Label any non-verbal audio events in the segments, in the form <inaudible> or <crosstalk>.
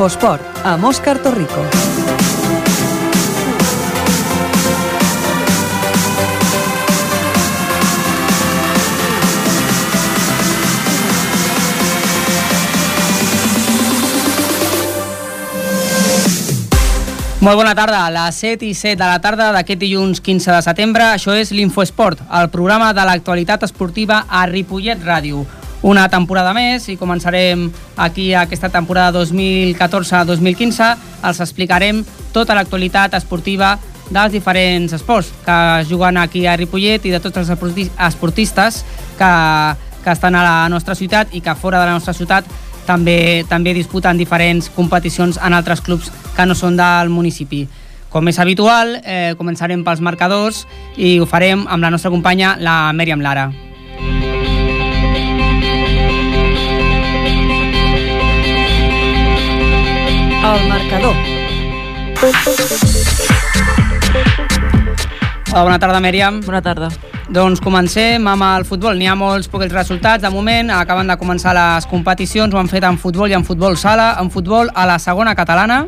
Infosport, amb Òscar Torrico. Molt bona tarda, a les 7 i 7 de la tarda d'aquest dilluns 15 de setembre. Això és l'Infoesport, el programa de l'actualitat esportiva a Ripollet Ràdio. Una temporada més i començarem aquí aquesta temporada 2014-2015. Els explicarem tota l'actualitat esportiva dels diferents esports que juguen aquí a Ripollet i de tots els esportistes que, que estan a la nostra ciutat i que fora de la nostra ciutat també, també disputen diferents competicions en altres clubs que no són del municipi. Com és habitual, eh, començarem pels marcadors i ho farem amb la nostra companya, la Mèriam Lara. El marcador. Hola, bona tarda, Mèriam. Bona tarda. Doncs comencem amb el futbol. N'hi ha molts pocs resultats. De moment acaben de començar les competicions. Ho han fet en futbol i en futbol sala. En futbol a la segona catalana.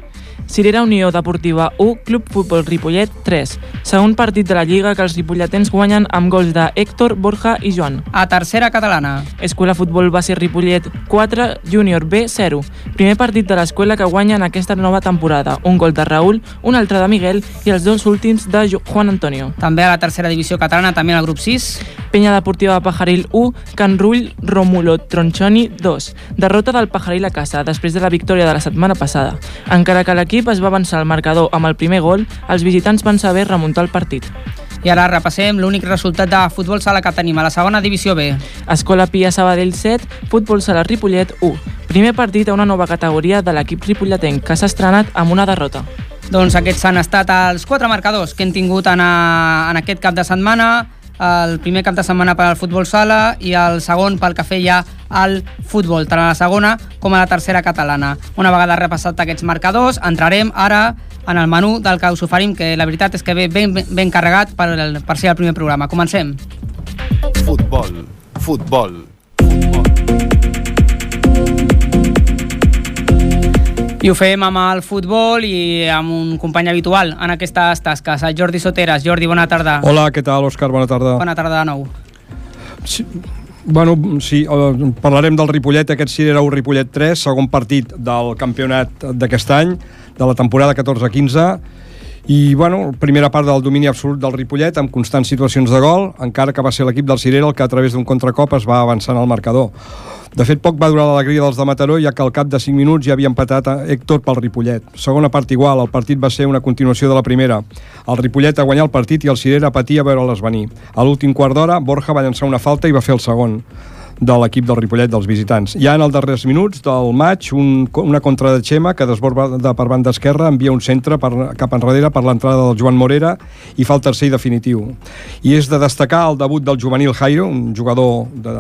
Cirera Unió Deportiva 1, Club Futbol Ripollet 3. Segon partit de la Lliga que els ripolletens guanyen amb gols de Héctor, Borja i Joan. A tercera catalana. Escola Futbol Base Ripollet 4, Júnior B 0. Primer partit de l'escola que guanya en aquesta nova temporada. Un gol de Raül, un altre de Miguel i els dos últims de Juan Antonio. També a la tercera divisió catalana, també al grup 6. Penya Deportiva Pajaril 1, Can Rull, Romulo Tronchoni 2. Derrota del Pajaril a casa després de la victòria de la setmana passada. Encara que l'equip es va avançar al marcador amb el primer gol, els visitants van saber remuntar el partit. I ara repassem l'únic resultat de futbol sala que tenim a la segona divisió B. Escola Pia Sabadell 7, Futbol Sala Ripollet 1. Primer partit a una nova categoria de l'equip ripolletenc que s'ha estrenat amb una derrota. Doncs aquests han estat els quatre marcadors que hem tingut en, a, en aquest cap de setmana el primer cap de setmana per al futbol sala i el segon pel que feia al futbol, tant a la segona com a la tercera catalana. Una vegada repassat aquests marcadors, entrarem ara en el menú del que us oferim, que la veritat és que ve ben, ben carregat per, el, per ser el primer programa. Comencem. Futbol, futbol, I ho fem amb el futbol i amb un company habitual en aquestes tasques, el Jordi Soteres. Jordi, bona tarda. Hola, què tal, Òscar? Bona tarda. Bona tarda de nou. Sí, bueno, sí, eh, parlarem del Ripollet, aquest sí era un Ripollet 3, segon partit del campionat d'aquest any, de la temporada 14-15, i bueno, primera part del domini absolut del Ripollet amb constants situacions de gol, encara que va ser l'equip del Cirera el que a través d'un contracop es va avançant al marcador. De fet, poc va durar l'alegria dels de Mataró, ja que al cap de 5 minuts ja havia empatat a Héctor pel Ripollet. Segona part igual, el partit va ser una continuació de la primera. El Ripollet a guanyar el partit i el Cirera patia a veure-les venir. A l'últim quart d'hora, Borja va llançar una falta i va fer el segon de l'equip del Ripollet dels visitants. Ja en els darrers minuts del maig, un, una contra de Xema que desborda de per banda esquerra, envia un centre per, cap enrere per l'entrada del Joan Morera i fa el tercer i definitiu. I és de destacar el debut del juvenil Jairo, un jugador de,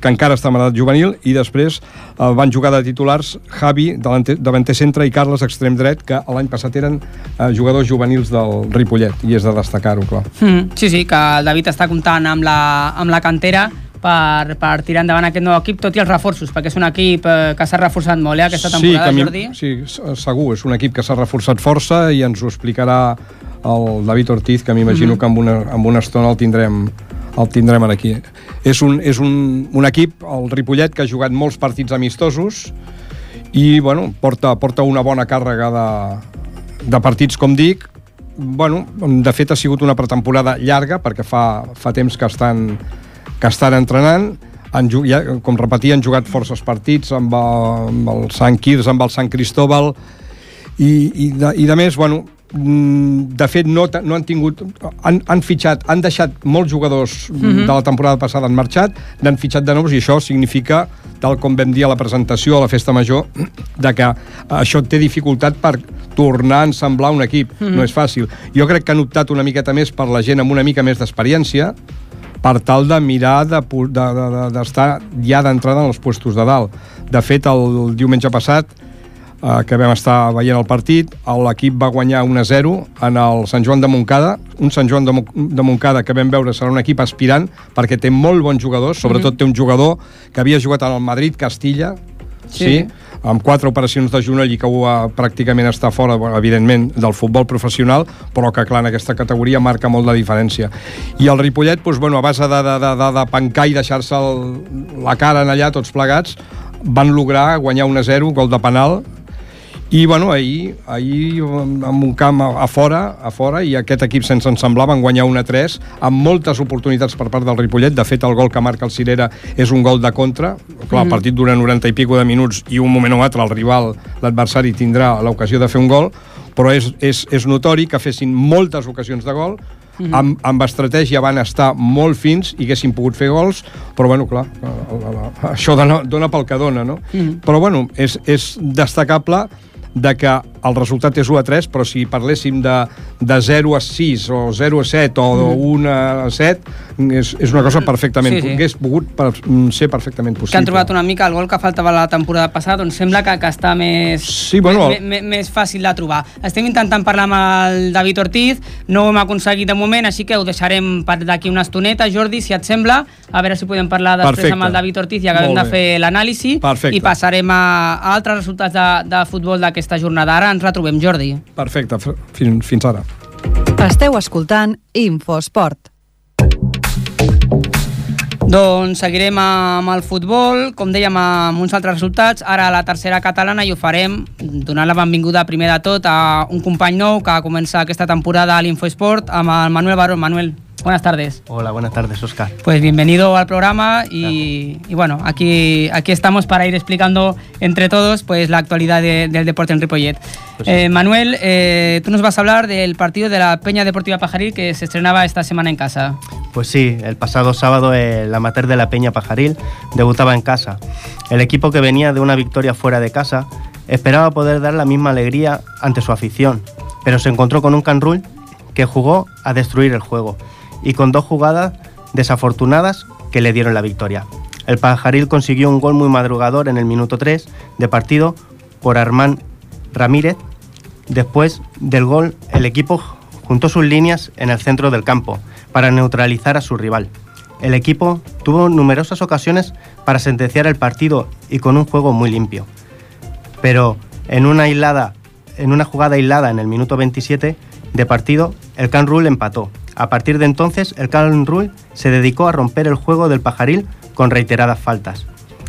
que encara està en edat juvenil, i després eh, van jugar de titulars Javi, davanter centre, i Carles, extrem dret, que l'any passat eren eh, jugadors juvenils del Ripollet, i és de destacar-ho, clar. Mm, sí, sí, que el David està comptant amb la, amb la cantera per, per tirar endavant aquest nou equip, tot i els reforços, perquè és un equip eh, que s'ha reforçat molt eh, aquesta temporada, sí, mi, Jordi. Sí, segur, és un equip que s'ha reforçat força i ens ho explicarà el David Ortiz, que m'imagino mm -hmm. que amb una, amb una estona el tindrem el tindrem aquí. És, un, és un, un equip, el Ripollet, que ha jugat molts partits amistosos i bueno, porta, porta una bona càrrega de, de partits, com dic, bueno, de fet ha sigut una pretemporada llarga perquè fa, fa temps que estan que estan entrenant han, ja, com repetia, han jugat forces partits amb el, amb el Sant Quirze, amb el Sant Cristóbal i, i, de, i de més, bueno, mm, de fet no, no han tingut han, han fitxat, han deixat molts jugadors mm -hmm. de la temporada passada han marxat n'han fitxat de nous i això significa tal com vam dir a la presentació a la festa major de que això té dificultat per tornar a ensamblar un equip, mm -hmm. no és fàcil jo crec que han optat una miqueta més per la gent amb una mica més d'experiència per tal de mirar d'estar de, de, de, ja d'entrada en els puestos de dalt. De fet, el, el diumenge passat, eh, que vam estar veient el partit, l'equip va guanyar 1-0 en el Sant Joan de Montcada, un Sant Joan de, de Montcada que vam veure serà un equip aspirant, perquè té molt bons jugadors, sobretot mm -hmm. té un jugador que havia jugat al Madrid, Castilla, sí, sí amb quatre operacions de genoll i que ho ha, pràcticament està fora, evidentment, del futbol professional, però que, clar, en aquesta categoria marca molt la diferència. I el Ripollet, doncs, bueno, a base de, de, de, de, de pencar i deixar-se la cara en allà, tots plegats, van lograr guanyar 1-0, gol de penal, i bueno, ahir, ahir amb un camp a, a fora, a fora i aquest equip sense ensemblar van guanyar 1 a 3 amb moltes oportunitats per part del Ripollet de fet el gol que marca el Cirera és un gol de contra clar, el partit dura 90 i pico de minuts i un moment o altre el rival, l'adversari tindrà l'ocasió de fer un gol però és, és, és notori que fessin moltes ocasions de gol Mm -hmm. amb, amb estratègia van estar molt fins i haguessin pogut fer gols, però bueno, clar, la, la, la, això dona, dona pel que dona, no? Mm -hmm. Però bueno, és, és destacable de que el resultat és 1 a 3, però si parléssim de, de 0 a 6 o 0 a 7 o de 1 mm. a 7, és, és una cosa perfectament... Sí, sí. Hagués pogut per, ser perfectament possible. Que han trobat una mica el gol que faltava la temporada passada, doncs sembla que, que està més, sí, bueno, més, més, més fàcil de trobar. Estem intentant parlar amb el David Ortiz, no ho hem aconseguit de moment, així que ho deixarem per d'aquí una estoneta. Jordi, si et sembla, a veure si podem parlar després Perfecte. amb el David Ortiz i acabem de fer l'anàlisi i passarem a, a altres resultats de, de futbol d'aquesta jornada. Ara ens retrobem, Jordi. Perfecte, fins, fins ara. Esteu escoltant Infosport. Doncs seguirem amb el futbol, com dèiem, amb uns altres resultats. Ara a la tercera catalana i ho farem donant la benvinguda primer de tot a un company nou que comença aquesta temporada a l'Infosport, amb el Manuel Barón. Manuel, Buenas tardes. Hola, buenas tardes, Oscar. Pues bienvenido al programa y, y bueno, aquí, aquí estamos para ir explicando entre todos pues la actualidad de, del deporte en Ripollet. Pues sí. eh, Manuel, eh, tú nos vas a hablar del partido de la Peña Deportiva Pajaril que se estrenaba esta semana en casa. Pues sí, el pasado sábado el amateur de la Peña Pajaril debutaba en casa. El equipo que venía de una victoria fuera de casa esperaba poder dar la misma alegría ante su afición, pero se encontró con un canrul que jugó a destruir el juego y con dos jugadas desafortunadas que le dieron la victoria. El Pajaril consiguió un gol muy madrugador en el minuto 3 de partido por Armán Ramírez. Después del gol, el equipo juntó sus líneas en el centro del campo para neutralizar a su rival. El equipo tuvo numerosas ocasiones para sentenciar el partido y con un juego muy limpio. Pero en una, jugada aislada en el minuto 27 de partido, el Can Rule empató a partir de entonces, el Calm Rule se dedicó a romper el juego del pajaril con reiteradas faltas.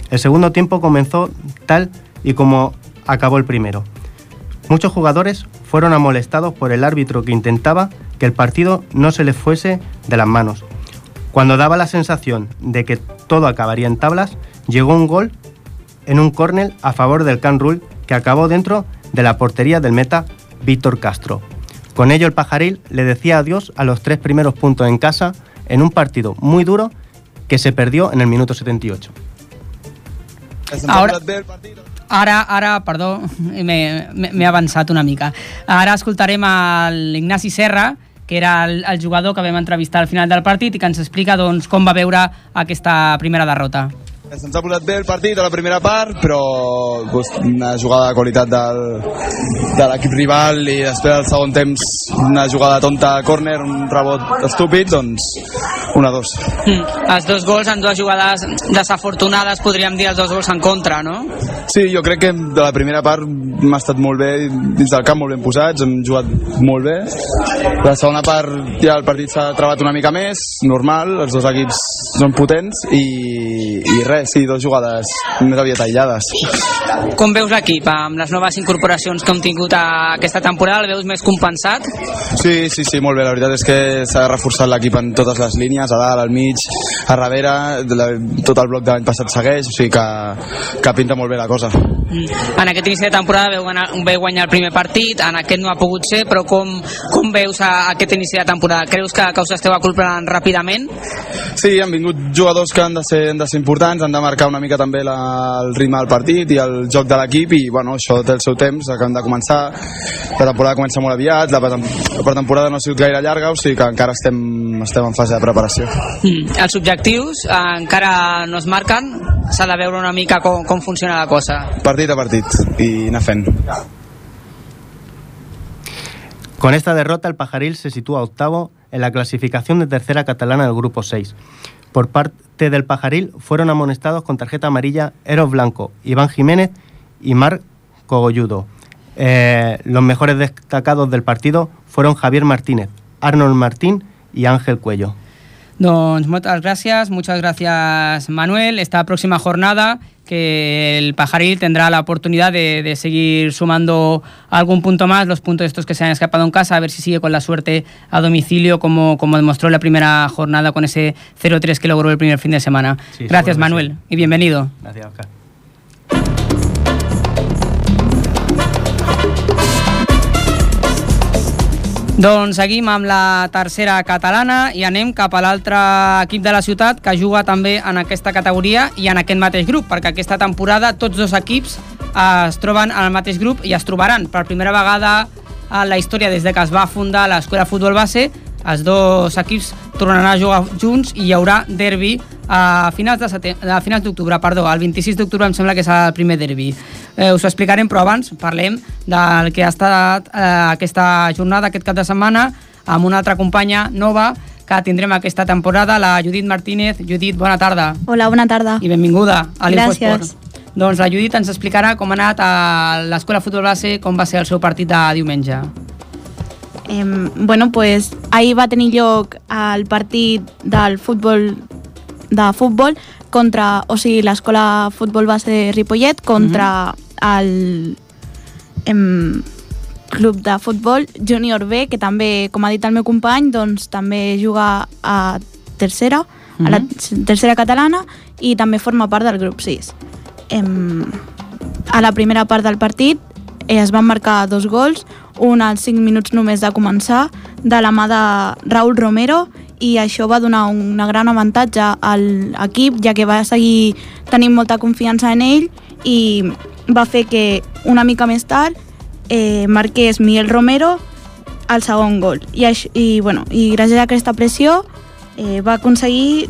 El segundo tiempo comenzó tal y como acabó el primero. Muchos jugadores fueron amolestados por el árbitro que intentaba que el partido no se les fuese de las manos. Cuando daba la sensación de que todo acabaría en tablas, llegó un gol en un córner a favor del Can Rule que acabó dentro de la portería del meta Víctor Castro. Con ello el pajaril le decía adiós a los tres primeros puntos en casa en un partido muy duro que se perdió en el minuto 78. Ahora, ara, ara perdó, m'he avançat una mica. Ara escoltarem l'Ignasi Serra, que era el, el jugador que vam entrevistar al final del partit i que ens explica doncs, com va veure aquesta primera derrota. Se'ns ha posat bé el partit a la primera part, però una jugada de qualitat del, de l'equip rival i després del segon temps una jugada tonta a córner, un rebot estúpid, doncs una dos. Mm. Els dos gols en dues jugades desafortunades, podríem dir els dos gols en contra, no? Sí, jo crec que de la primera part m'ha estat molt bé, dins del camp molt ben posats, hem jugat molt bé. La segona part ja el partit s'ha trebat una mica més, normal, els dos equips són potents i, i res, sí, dues jugades més aviat aïllades. Com veus l'equip amb les noves incorporacions que hem tingut a aquesta temporada? El veus més compensat? Sí, sí, sí, molt bé. La veritat és que s'ha reforçat l'equip en totes les línies, a dalt, al mig, a darrere, la, tot el bloc de l'any passat segueix, o sigui que, que pinta molt bé la cosa. Mm. En aquest inici de temporada veu, anar, veu guanyar el primer partit, en aquest no ha pogut ser, però com, com veus a, aquest inici de temporada? Creus que, que us esteu aculplant ràpidament? Sí, han vingut jugadors que han de ser, han de ser importants, han de marcar una mica també la, el ritme del partit i el joc de l'equip i bueno, això té el seu temps, que han de començar la temporada comença molt aviat la, pretemporada no ha sigut gaire llarga o sigui que encara estem, estem en fase de preparació mm. Els objectius eh, encara no es marquen s'ha de veure una mica com, com funciona la cosa partit a partit i anar fent Con esta derrota el Pajaril se sitúa octavo en la clasificación de tercera catalana del grupo 6. Por parte del Pajaril fueron amonestados con tarjeta amarilla Eros Blanco, Iván Jiménez y Marc Cogolludo. Eh, los mejores destacados del partido fueron Javier Martínez, Arnold Martín y Ángel Cuello. Doncs moltes gràcies, muchas gracias Manuel. Esta próxima jornada que el Pajaril tendrá la oportunidad de, de, seguir sumando algún punto más, los puntos estos que se han escapado en casa, a ver si sigue con la suerte a domicilio como, como demostró la primera jornada con ese 0-3 que logró el primer fin de semana. Sí, Gracias Manuel sí. y bienvenido. Gracias, Oscar. Doncs seguim amb la tercera catalana i anem cap a l'altre equip de la ciutat que juga també en aquesta categoria i en aquest mateix grup, perquè aquesta temporada tots dos equips eh, es troben al mateix grup i es trobaran per primera vegada en la història des de que es va fundar l'Escola Futbol Base els dos equips tornaran a jugar junts i hi haurà derbi a finals de setem- a finals d'octubre, perdó, el 26 d'octubre em sembla que serà el primer derbi. Eh, us ho explicarem, però abans parlem del que ha estat eh, aquesta jornada, aquest cap de setmana, amb una altra companya nova que tindrem aquesta temporada, la Judit Martínez. Judit, bona tarda Hola, bona tarda. i benvinguda a l'Infosport. Doncs la Judit ens explicarà com ha anat a l'Escola Futbol Base, com va ser el seu partit de diumenge. Eh, bueno, pues ahir va tenir lloc el partit del futbol de futbol contra, o sigui, l'escola futbol base de Ripollet contra el em, club de futbol Júnior B, que també, com ha dit el meu company, doncs també juga a tercera, a la tercera catalana i també forma part del grup 6. Em, a la primera part del partit eh, es van marcar dos gols, un als 5 minuts només de començar, de la mà de Raúl Romero, i això va donar un gran avantatge a l'equip, ja que va seguir tenint molta confiança en ell i va fer que una mica més tard eh, marqués Miguel Romero el segon gol. I, això, i, bueno, i gràcies a aquesta pressió eh, va aconseguir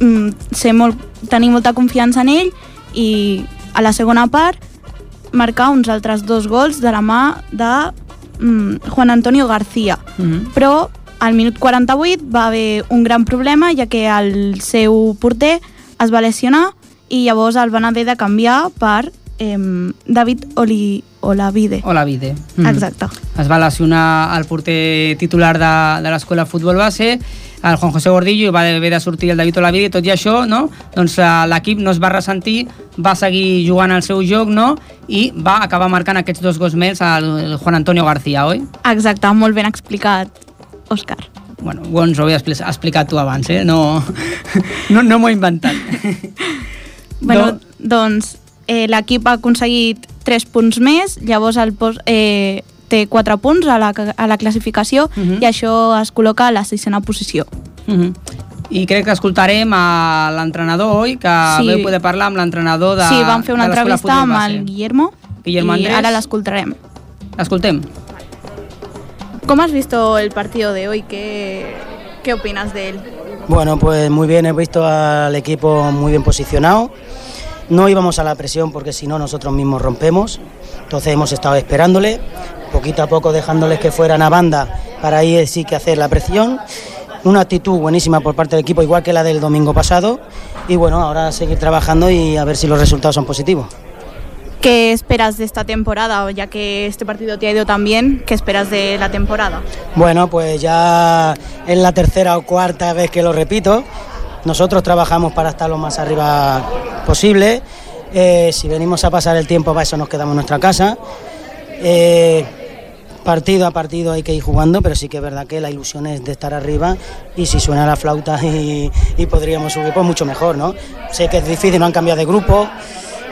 mm, ser molt, tenir molta confiança en ell i a la segona part marcar uns altres dos gols de la mà de mm, Juan Antonio García. Mm -hmm. Però al minut 48 va haver un gran problema ja que el seu porter es va lesionar i llavors el van haver de canviar per eh, David Oli, Olavide. Olavide. Mm. Exacte. Es va lesionar el porter titular de, de l'escola Futbol Base, el Juan José Gordillo, i va haver de sortir el David Olavide, i tot i això, no? doncs eh, l'equip no es va ressentir, va seguir jugant el seu joc, no? i va acabar marcant aquests dos gols més al Juan Antonio García, oi? Exacte, molt ben explicat, Òscar. Bueno, ho ens ho expli- explicat tu abans, eh? No, <laughs> no, no m'ho he inventat. <laughs> Bueno, doncs eh, l'equip ha aconseguit 3 punts més, llavors el eh, té 4 punts a la, a la classificació Mhm. i això es col·loca a la sisena posició. Uh -huh. I crec que escoltarem a l'entrenador, oi? Que Sí. veu poder parlar amb l'entrenador de sí, vam fer una entrevista amb el Guillermo, Guillermo Andrés. ahora la escoltarem. Escoltem. ¿Cómo has visto el partido de hoy? ¿Qué, qué opinas de él? Bueno, pues muy bien, he visto al equipo muy bien posicionado. No íbamos a la presión porque si no nosotros mismos rompemos. Entonces hemos estado esperándole, poquito a poco dejándoles que fueran a banda para ahí sí que hacer la presión. Una actitud buenísima por parte del equipo, igual que la del domingo pasado. Y bueno, ahora seguir trabajando y a ver si los resultados son positivos. ¿Qué esperas de esta temporada? Ya que este partido te ha ido tan bien, ¿qué esperas de la temporada? Bueno, pues ya es la tercera o cuarta vez que lo repito. Nosotros trabajamos para estar lo más arriba posible. Eh, si venimos a pasar el tiempo, para eso nos quedamos en nuestra casa. Eh, partido a partido hay que ir jugando, pero sí que es verdad que la ilusión es de estar arriba y si suena la flauta <laughs> y, y podríamos subir, pues mucho mejor, ¿no? Sé que es difícil, no han cambiado de grupo,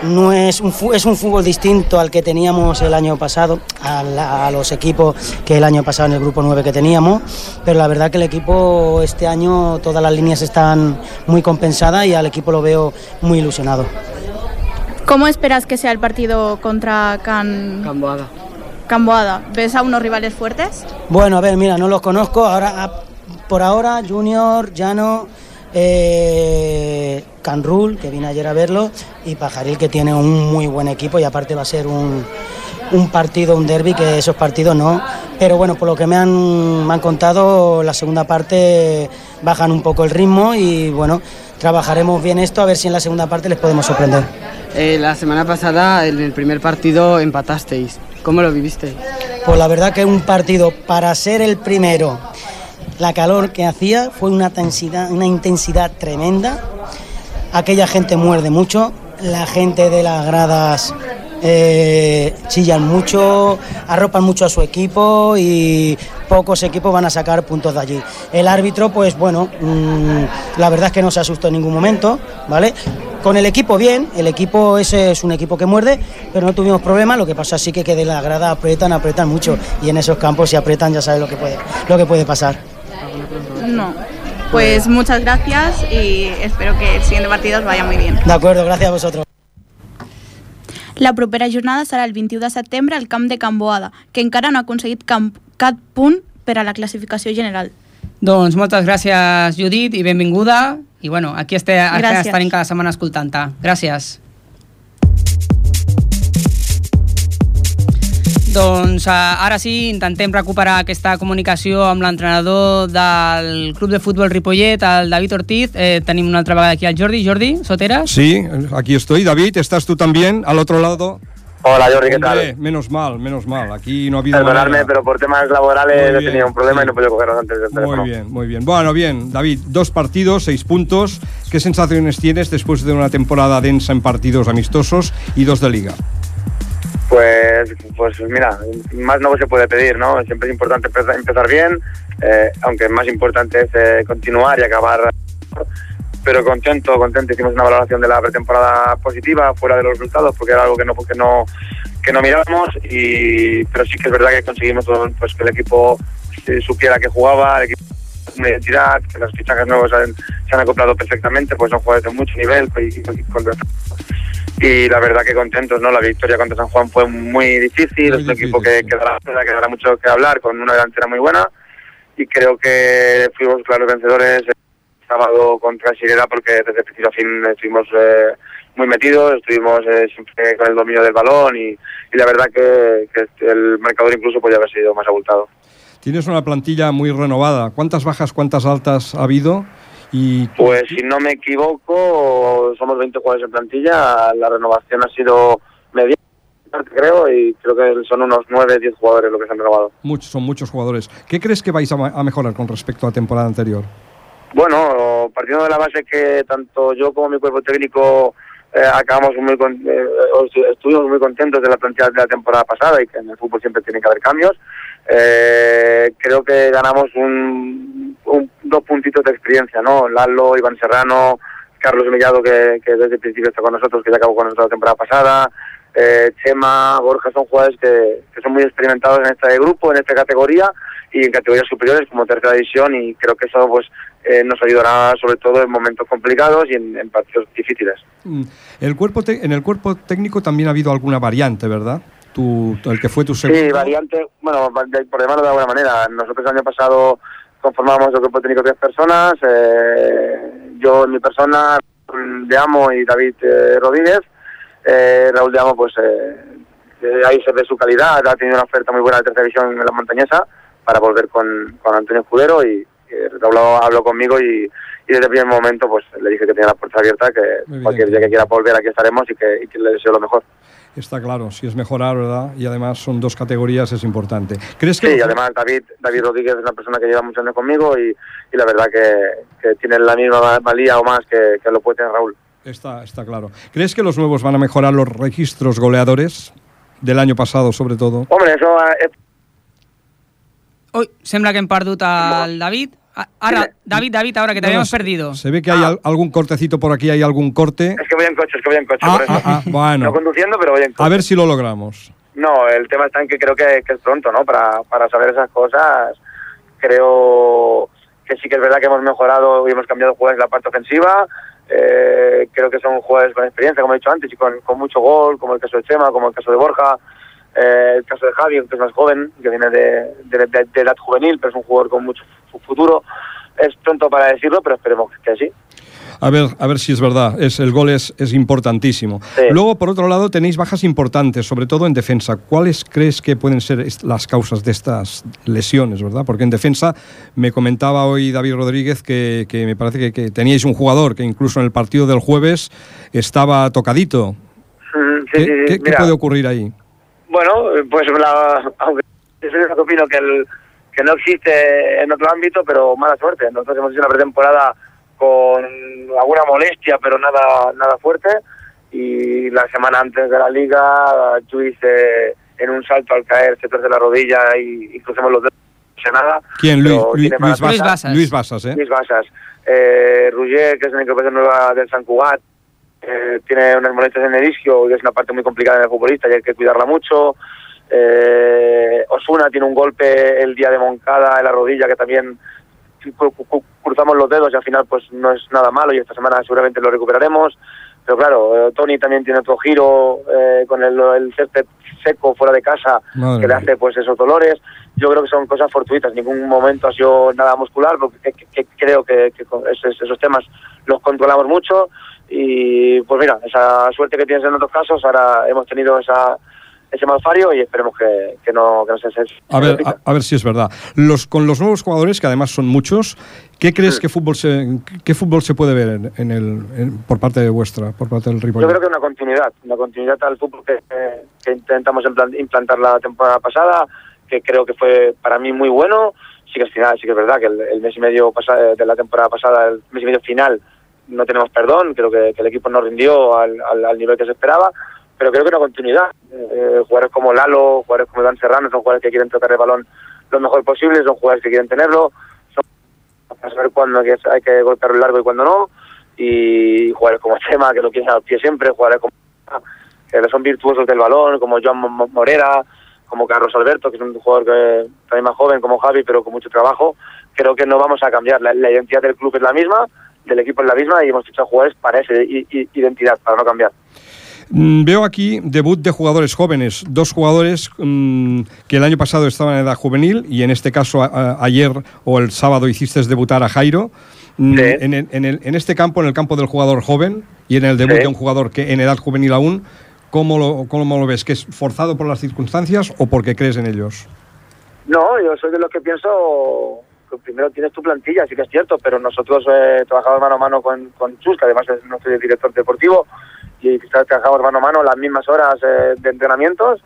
no es un, es un fútbol distinto al que teníamos el año pasado, a, la- a los equipos que el año pasado en el grupo 9 que teníamos, pero la verdad que el equipo este año todas las líneas están muy compensadas y al equipo lo veo muy ilusionado. ¿Cómo esperas que sea el partido contra Can... Camboada. Camboada? ¿Ves a unos rivales fuertes? Bueno, a ver, mira, no los conozco. Ahora, por ahora, Junior, Llano, eh, Canrul, que vine ayer a verlo, y Pajaril, que tiene un muy buen equipo y aparte va a ser un, un partido, un derby, que esos partidos no. Pero bueno, por lo que me han, me han contado, la segunda parte bajan un poco el ritmo y bueno, trabajaremos bien esto a ver si en la segunda parte les podemos sorprender. Eh, la semana pasada, en el primer partido, empatasteis. ¿Cómo lo viviste? Pues la verdad que un partido para ser el primero, la calor que hacía fue una intensidad, una intensidad tremenda. Aquella gente muerde mucho, la gente de las gradas eh, chillan mucho, arropan mucho a su equipo y pocos equipos van a sacar puntos de allí. El árbitro, pues bueno, mm, la verdad es que no se asustó en ningún momento, ¿vale? Con el equipo bien, el equipo ese es un equipo que muerde, pero no tuvimos problema, lo que pasa sí que, de la grada apretan, apretan mucho y en esos campos si apretan ya sabes lo que puede, lo que puede pasar. No. Pues muchas gracias y espero que el siguiente partido os vaya muy bien. De acuerdo, gracias a vosotros. La propera jornada serà el 21 de setembre al camp de Can Boada, que encara no ha aconseguit camp, cap punt per a la classificació general. Doncs moltes gràcies, Judit, i benvinguda. I bueno, aquí, este, Gràcies. estarem cada setmana escoltant-te. Gràcies. Doncs uh, ara sí, intentem recuperar aquesta comunicació amb l'entrenador del club de futbol Ripollet, el David Ortiz. Eh, tenim una altra vegada aquí al Jordi. Jordi, Soteras? Sí, aquí estoy. David, ¿estás tú también al otro lado? Hola Jordi, ¿qué Hombre, tal? menos mal, menos mal. Aquí no ha habido Perdonadme, manera. pero por temas laborales Muy he bien, tenido un problema sí. y no he podido cogerlos antes del teléfono. Muy bien, muy bien. Bueno, bien, David, dos partidos, seis puntos. ¿Qué sensaciones tienes después de una temporada densa en partidos amistosos y dos de liga? Pues, pues mira, más no se puede pedir, ¿no? Siempre es importante empezar, bien, eh, aunque más importante es eh, continuar y acabar. Pero contento, contento. Hicimos una valoración de la pretemporada positiva, fuera de los resultados, porque era algo que no, que no, que no mirábamos. Y, pero sí que es verdad que conseguimos pues, que el equipo supiera que jugaba, el equipo una identidad, que los fichajes nuevos se han acoplado perfectamente, pues son jugadores de mucho nivel pues, y, y- y la verdad que contentos, ¿no? La victoria contra San Juan fue muy difícil, es un equipo que, que, dará, que dará mucho que hablar, con una delantera muy buena y creo que fuimos claros vencedores el sábado contra Sirera porque desde principio a fin estuvimos eh, muy metidos, estuvimos eh, siempre con el dominio del balón y, y la verdad que, que el marcador incluso podía haber sido más abultado. Tienes una plantilla muy renovada. ¿Cuántas bajas, cuántas altas ha habido? Y Pues si no me equivoco, somos 20 jugadores en plantilla, la renovación ha sido media, creo, y creo que son unos 9, 10 jugadores lo que se han renovado. muchos, son muchos jugadores. ¿Qué crees que vais a, mejorar con respecto a la temporada anterior? Bueno, partiendo de la base que tanto yo como mi cuerpo técnico eh, acabamos muy con- eh, estuvimos muy contentos de la plantilla de la temporada pasada y que en el fútbol siempre tiene que haber cambios. Eh, creo que ganamos un, un- dos puntitos de experiencia, ¿no? Lalo, Iván Serrano, Carlos Mellado, que, que desde el principio está con nosotros, que ya acabó con nosotros la temporada pasada, eh, Chema, Borja, son jugadores que, que son muy experimentados en este grupo, en esta categoría y en categorías superiores como tercera división y creo que eso pues eh, nos ayudará sobre todo en momentos complicados y en, en partidos difíciles. Mm, El cuerpo te- en el cuerpo técnico también ha habido alguna variante, ¿verdad? Tu, el que fue tu segundo. Sí, variante, bueno, por llamarlo de alguna manera. Nosotros el año pasado conformamos el grupo técnico de 10 personas, eh, yo en mi persona, Raúl de Amo y David eh, Rodríguez. Eh, Raúl de Amo, pues eh, eh, ahí se ve su calidad, ha tenido una oferta muy buena de tercera división en la montañesa para volver con, con Antonio Escudero y Raúl habló conmigo y, y desde el primer momento pues le dije que tenía la puerta abierta, que cualquier día que quiera volver aquí estaremos y que, y que le deseo lo mejor. Está claro, si es mejorar, ¿verdad? Y además son dos categorías, es importante. ¿Crees que Sí, y los- además David, David Rodríguez es una persona que lleva muchos años conmigo y, y la verdad que, que tiene la misma valía o más que, que lo puede tener Raúl. Está, está claro. ¿Crees que los nuevos van a mejorar los registros goleadores del año pasado, sobre todo? Hombre, eso eh, Ui, sembla que hem perdut el David. A- Ara, David, David, ahora que te No, habíamos se- perdido. Se ve que hay al- algún cortecito por aquí, hay algún corte. Es que voy en coche, es que voy en coche. Ah, por eso. ah, ah, <laughs> bueno. No conduciendo, pero voy en coche. A ver si lo logramos. No, el tema está en que creo que, que es pronto, ¿no? Para, para saber esas cosas. Creo que sí que es verdad que hemos mejorado y hemos cambiado jugadores en la parte ofensiva. Eh, creo que son jugadores con experiencia, como he dicho antes, y con, con mucho gol, como el caso de Chema, como el caso de Borja. Eh, el caso de Javi, que es más joven, que viene de, de- de- de edad juvenil, pero es un jugador con mucho futuro. Es pronto para decirlo, pero esperemos que sí. A ver, a ver si es verdad. Es, el gol es, es importantísimo. Sí. Luego, por otro lado, tenéis bajas importantes, sobre todo en defensa. ¿Cuáles crees que pueden ser las causas de estas lesiones, verdad? Porque en defensa me comentaba hoy David Rodríguez que, que me parece que, que teníais un jugador que incluso en el partido del jueves estaba tocadito. Sí, ¿Qué, sí, qué- puede ocurrir ahí? Bueno, pues la, aunque yo opino que, el, que no existe en otro ámbito, pero mala suerte. Nosotros hemos hecho una pretemporada con alguna molestia, pero nada nada fuerte. Y la semana antes de la liga, Luis eh, en un salto al caer se torce la rodilla y, y crucemos los dedos, nada. ¿Quién? Luis, Luis, Luis. Basas. Luis Basas, ¿eh? Luis Basas. Eh, que es una incorporación nueva del San Cugat, eh, tiene unas molestias en el isquio y es una parte muy complicada en el futbolista y hay que cuidarla mucho. Eh, Osuna tiene un golpe el día de Moncada en la rodilla que también cru- cru- cruzamos los dedos y al final pues no es nada malo y esta semana seguramente lo recuperaremos. Pero claro, eh, Tony también tiene otro giro eh, con el, el césped seco fuera de casa Madre que le hace pues esos dolores. Yo creo que son cosas fortuitas, en ningún momento ha sido nada muscular, porque que- que- creo que, que esos, esos temas los controlamos mucho y pues mira, esa suerte que tienes en otros casos, ahora hemos tenido esa ese malfario y esperemos que, que no que no se, se- A ver, a, a ver si es verdad. Los, con los nuevos jugadores, que además son muchos, ¿qué crees que fútbol se, qué fútbol se puede ver en, en el, en- por parte de vuestra, por parte del Ripollet? Yo creo que una continuidad, una continuidad al fútbol que, que intentamos implan- implantar la temporada pasada, que creo que fue para mí muy bueno. Sí que es final, sí que es verdad que el, el mes y medio pasa- de la temporada pasada, el mes y medio final, no tenemos perdón, creo que, que el equipo no rindió al, al- al nivel que se esperaba, pero creo que una continuidad. Eh, jugadores como Lalo, jugadores como Dan Serrano, son jugadores que quieren tocar el balón lo mejor posible, son jugadores que quieren tenerlo, son para saber cuándo hay que- que golpearlo largo y cuándo no, y jugadores como <laughs> Chema, que lo quieren al pie siempre, jugadores como que son virtuosos del balón, como Joan Mo- Morera, como Carlos Alberto, que es un jugador que también más joven, como Javi, pero con mucho trabajo. Creo que no vamos a cambiar. La, la identidad del club es la misma, del equipo es la misma, y hemos fichado jugadores para esa identidad, para no cambiar. Mm, Veo aquí debut de jugadores jóvenes, dos jugadores mm, que el año pasado estaban en edad juvenil y en este caso a- a- ayer o el sábado hiciste debutar a Jairo. Mm, Sí. En, en el- en este campo, en el campo del jugador joven y en el debut Sí. de un jugador que en edad juvenil aún, ¿cómo lo, ¿cómo lo ves? ¿Que es forzado por las circunstancias o porque crees en ellos? No, yo soy de los que pienso que primero tienes tu plantilla, sí que es cierto, pero nosotros eh, trabajamos mano a mano con, con Chus, que además es nuestro director deportivo, y quizás trabajamos mano a mano las mismas horas eh, de entrenamientos,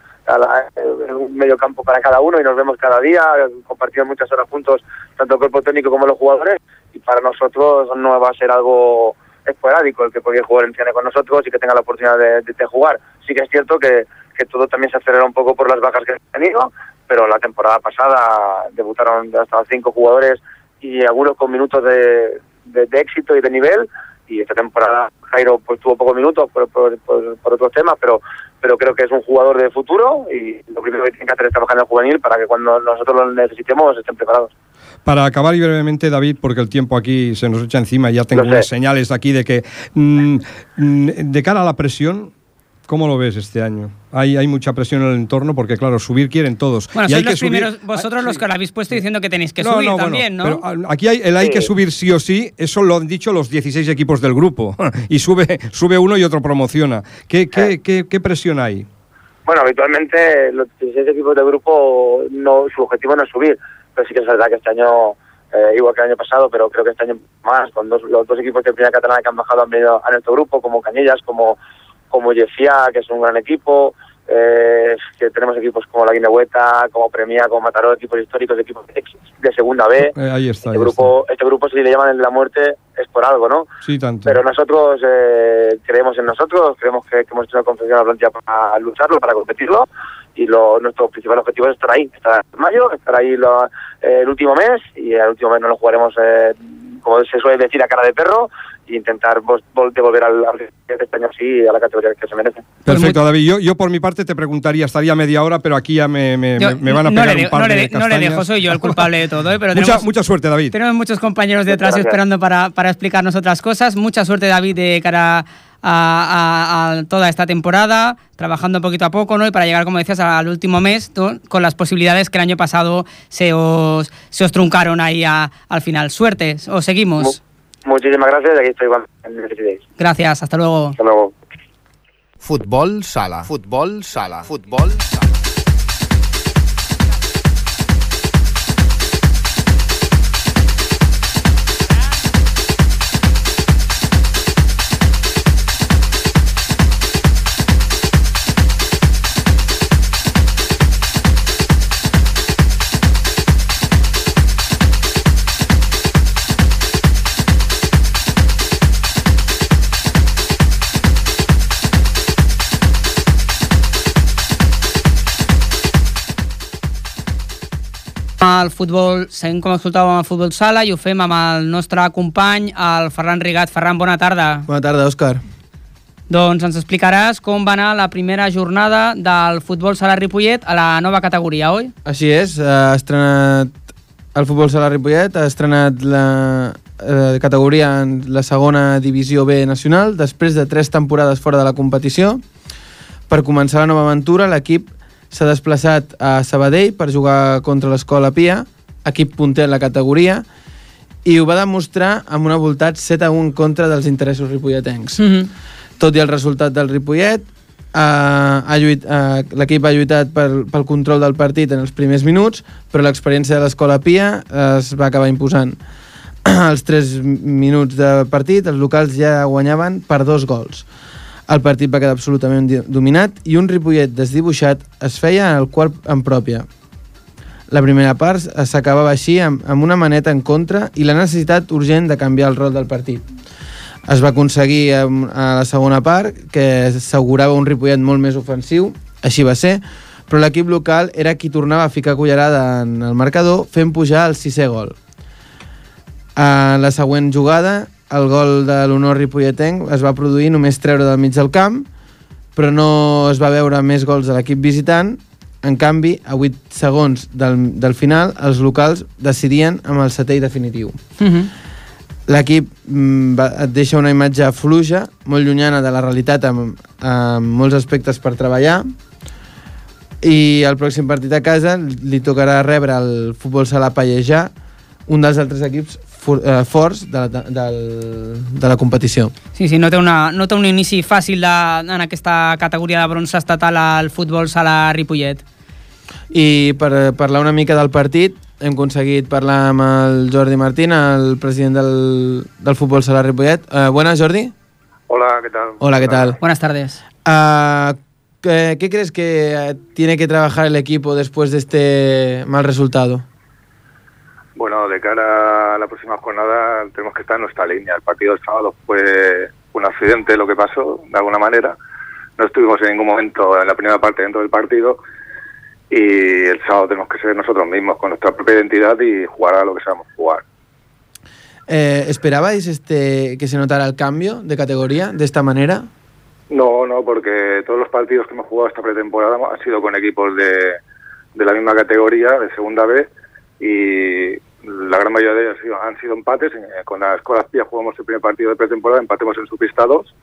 en un medio campo para cada uno y nos vemos cada día, compartimos muchas horas juntos, tanto el cuerpo técnico como los jugadores, y para nosotros no va a ser algo esporádico el que podía jugar en Ciane con nosotros y que tenga la oportunidad de, jugar. Sí que es cierto que, que todo también se acelera un poco por las bajas que han tenido, pero la temporada pasada debutaron hasta cinco jugadores y algunos con minutos de- de éxito y de nivel y esta temporada Jairo pues tuvo pocos minutos por, por, por- por otros temas pero pero creo que es un jugador de futuro y lo primero que tienen que hacer es trabajar en el juvenil para que cuando nosotros lo necesitemos estén preparados. Para acabar y brevemente, David, porque el tiempo aquí se nos echa encima y ya tengo unas señales aquí de que mm, mm, de cara a la presión, ¿cómo lo ves este año? Hay, hay mucha presión en el entorno porque, claro, subir quieren todos. Bueno, y sois hay que los subir- primeros, vosotros los que lo habéis puesto diciendo que tenéis que No, subir no, bueno, también, ¿no? pero, ah, aquí hay, el hay que subir sí o sí, eso lo han dicho los 16 equipos del grupo. <laughs> y sube, sube uno y otro promociona. ¿Qué, qué, qué, qué presión hay? Bueno, habitualmente los 16 equipos de grupo, no, su objetivo no es subir, pero sí que es verdad que este año, eh, igual que el año pasado, pero creo que este año más, con dos, los dos equipos de primera catalana que han bajado han venido a nuestro grupo, como Cañellas, como, como Yefia, que es un gran equipo, eh, que tenemos equipos como la Guinehueta, como Premia, como Mataró, equipos históricos, equipos de, de segunda B. Eh, ahí está. Este ahí grupo, este grupo, si le llaman el de la muerte, es por algo, ¿no? Sí, tanto. Pero nosotros eh, creemos en nosotros, creemos que, que hemos hecho una confección de la plantilla para lucharlo, para competirlo, y lo, nuestro principal objetivo es estar ahí, estar en mayo, estar ahí lo- eh, el último mes, y el último mes no lo jugaremos, eh, como se suele decir, a cara de perro, e intentar vol- vol- devolver al, al este año sí a la categoría que se merece. Perfecto, David. Yo, yo por mi parte te preguntaría, estaría media hora, pero aquí ya me, me- Yo me- me van a no pegar le de- un par no le de de- no le dejo, soy yo el culpable de todo, ¿eh? pero Mucha, tenemos, mucha suerte, David. tenemos muchos compañeros detrás esperando para, para explicarnos otras cosas. Mucha suerte, David, de cara a, a- a toda esta temporada, trabajando poquito a poco, ¿no? Y para llegar, como decías, al último mes, ¿no? con las posibilidades que el año pasado se os, se os truncaron ahí a- al final. Suerte, os seguimos. Muchísimas gracias y aquí estoy cuando necesitéis. Gracias, hasta luego. Hasta luego. Futbol sala. Futbol sala. Futbol sala. El futbol, seguim com escoltàvem amb el futbol sala i ho fem amb el nostre company, el Ferran Rigat. Ferran, bona tarda. Bona tarda, Òscar. Doncs ens explicaràs com va anar la primera jornada del futbol sala Ripollet a la nova categoria, oi? Així és, ha estrenat el futbol sala Ripollet, ha estrenat la eh, categoria en la segona divisió B nacional, després de tres temporades fora de la competició. Per començar la nova aventura, l'equip s'ha desplaçat a Sabadell per jugar contra l'Escola Pia, equip punter en la categoria, i ho va demostrar amb una voltat 7 a 1 en contra dels interessos ripolletencs. Mm -hmm. Tot i el resultat del Ripollet, eh, ha lluit, eh, l'equip ha lluitat per, pel control del partit en els primers minuts, però l'experiència de l'Escola Pia es va acabar imposant. <clears throat> Als 3 minuts de partit, els locals ja guanyaven per dos gols. El partit va quedar absolutament dominat i un Ripollet desdibuixat es feia el quart en pròpia. La primera part s'acabava així amb, amb una maneta en contra i la necessitat urgent de canviar el rol del partit. Es va aconseguir a la segona part, que assegurava un Ripollet molt més ofensiu, així va ser, però l'equip local era qui tornava a ficar cullerada en el marcador fent pujar el sisè gol. A la següent jugada, el gol de l'honor ripolletenc es va produir només treure del mig del camp, però no es va veure més gols de l'equip visitant. En canvi, a 8 segons del, del final, els locals decidien amb el setè i definitiu. Mm -hmm. L'equip mm, et deixa una imatge fluja, molt llunyana de la realitat amb, amb molts aspectes per treballar i el pròxim partit a casa li tocarà rebre el futbol sala Pallejà, un dels altres equips for, eh, forts de la, del, de la competició. Sí, sí, no té, una, no té un inici fàcil de, en aquesta categoria de bronze estatal al futbol sala Ripollet. I per eh, parlar una mica del partit, hem aconseguit parlar amb el Jordi Martín, el president del, del futbol sala Ripollet. Uh, buenas, Jordi. Hola, ¿qué tal? Hola, ¿qué tal? Buenas tardes. Ah, ¿qué, qué crees que eh, tiene que trabajar el equipo después de este mal resultado? Bueno, de cara a la próxima jornada tenemos que estar en nuestra línea. El partido del sábado fue un accidente lo que pasó, de alguna manera. No estuvimos en ningún momento en la primera parte dentro del partido y el sábado tenemos que ser nosotros mismos, con nuestra propia identidad y jugar a lo que sabemos jugar. Eh, ¿Esperabais este, que se notara el cambio de categoría de esta manera? No, no, porque todos los partidos que hemos jugado esta pretemporada han sido con equipos de, de la misma categoría, de segunda B, y la gran mayoría de ellos han sido, han sido empates. Eh, Con la Escuela Pía jugamos el primer partido de pretemporada, empatemos en su pista 2,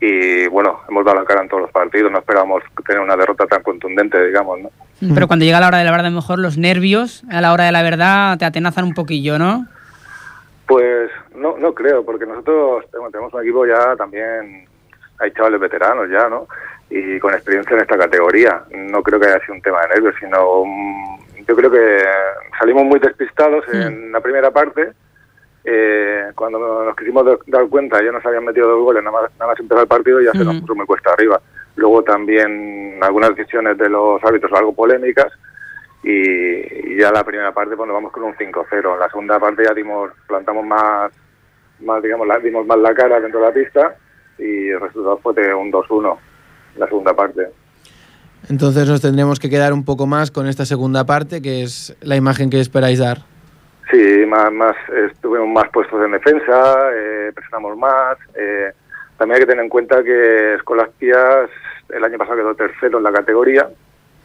y bueno, hemos dado la cara en todos los partidos, no esperábamos tener una derrota tan contundente, digamos, ¿no? Pero cuando llega la hora de la verdad, a lo mejor los nervios a la hora de la verdad te atenazan un poquillo, ¿no? Pues no, no creo, porque nosotros tenemos, tenemos un equipo ya también, hay chavales veteranos ya, ¿no? Y con experiencia en esta categoría. No creo que haya sido un tema de nervios, sino un- yo creo que salimos muy despistados en la primera parte. Eh, cuando nos quisimos dar- cuenta, ya nos habían metido dos goles, nada más, nada más empezar el partido y ya se nos Ujú. puso muy cuesta arriba. Luego también algunas decisiones de los árbitros algo polémicas y, y ya la primera parte pues nos vamos con un 5-0. En la segunda parte ya dimos, plantamos más, más digamos, la, dimos más la cara dentro de la pista y el resultado fue de un 2-1 en la segunda parte. Entonces nos tendremos que quedar un poco más con esta segunda parte, que es la imagen que esperáis dar. Sí, más, más estuvimos más puestos en defensa, eh, presionamos más. eh, también hay que tener en cuenta que Escolas Pías el año pasado quedó tercero en la categoría.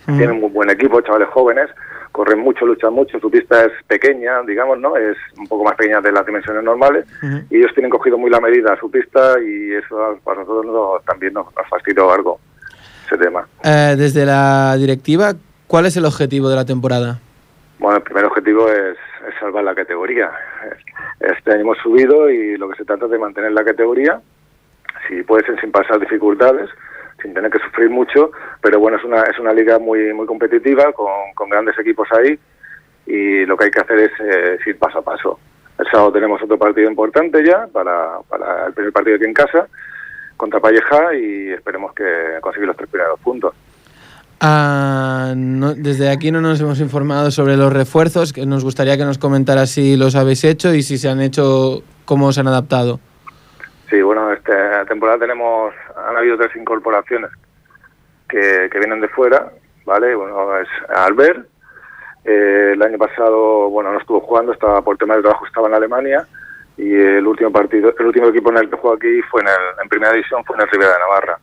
Tienen un buen equipo, chavales jóvenes, corren mucho, luchan mucho. Su pista es pequeña, digamos, ¿no? Es un poco más pequeña de las dimensiones normales. Y ellos tienen cogido muy la medida a su pista y eso para nosotros nos- también nos, nos fastidió algo ese tema. Eh, desde la directiva, ¿cuál es el objetivo de la temporada? Bueno, el primer objetivo es, es salvar la categoría. Este año hemos subido y lo que se trata es de mantener la categoría, si puede ser sin pasar dificultades, sin tener que sufrir mucho, pero bueno, es una, es una liga muy, muy competitiva, con, con grandes equipos ahí, y lo que hay que hacer es eh, ir paso a paso. El sábado tenemos otro partido importante ya, para, para el primer partido aquí en casa, contra Palleja, y esperemos que conseguir los tres primeros puntos. Ah, no- desde aquí no nos hemos informado sobre los refuerzos, que nos gustaría que nos comentara si los habéis hecho y si se han hecho, cómo se han adaptado. Sí, bueno, esta temporada tenemos, han habido tres incorporaciones que, que vienen de fuera, ¿vale? Bueno, es Albert, eh, el año pasado, bueno, no estuvo jugando, estaba por tema de trabajo, estaba en Alemania, y el último partido, el último equipo en el que jugó aquí fue en, el, en primera división, fue en el Rivera de Navarra.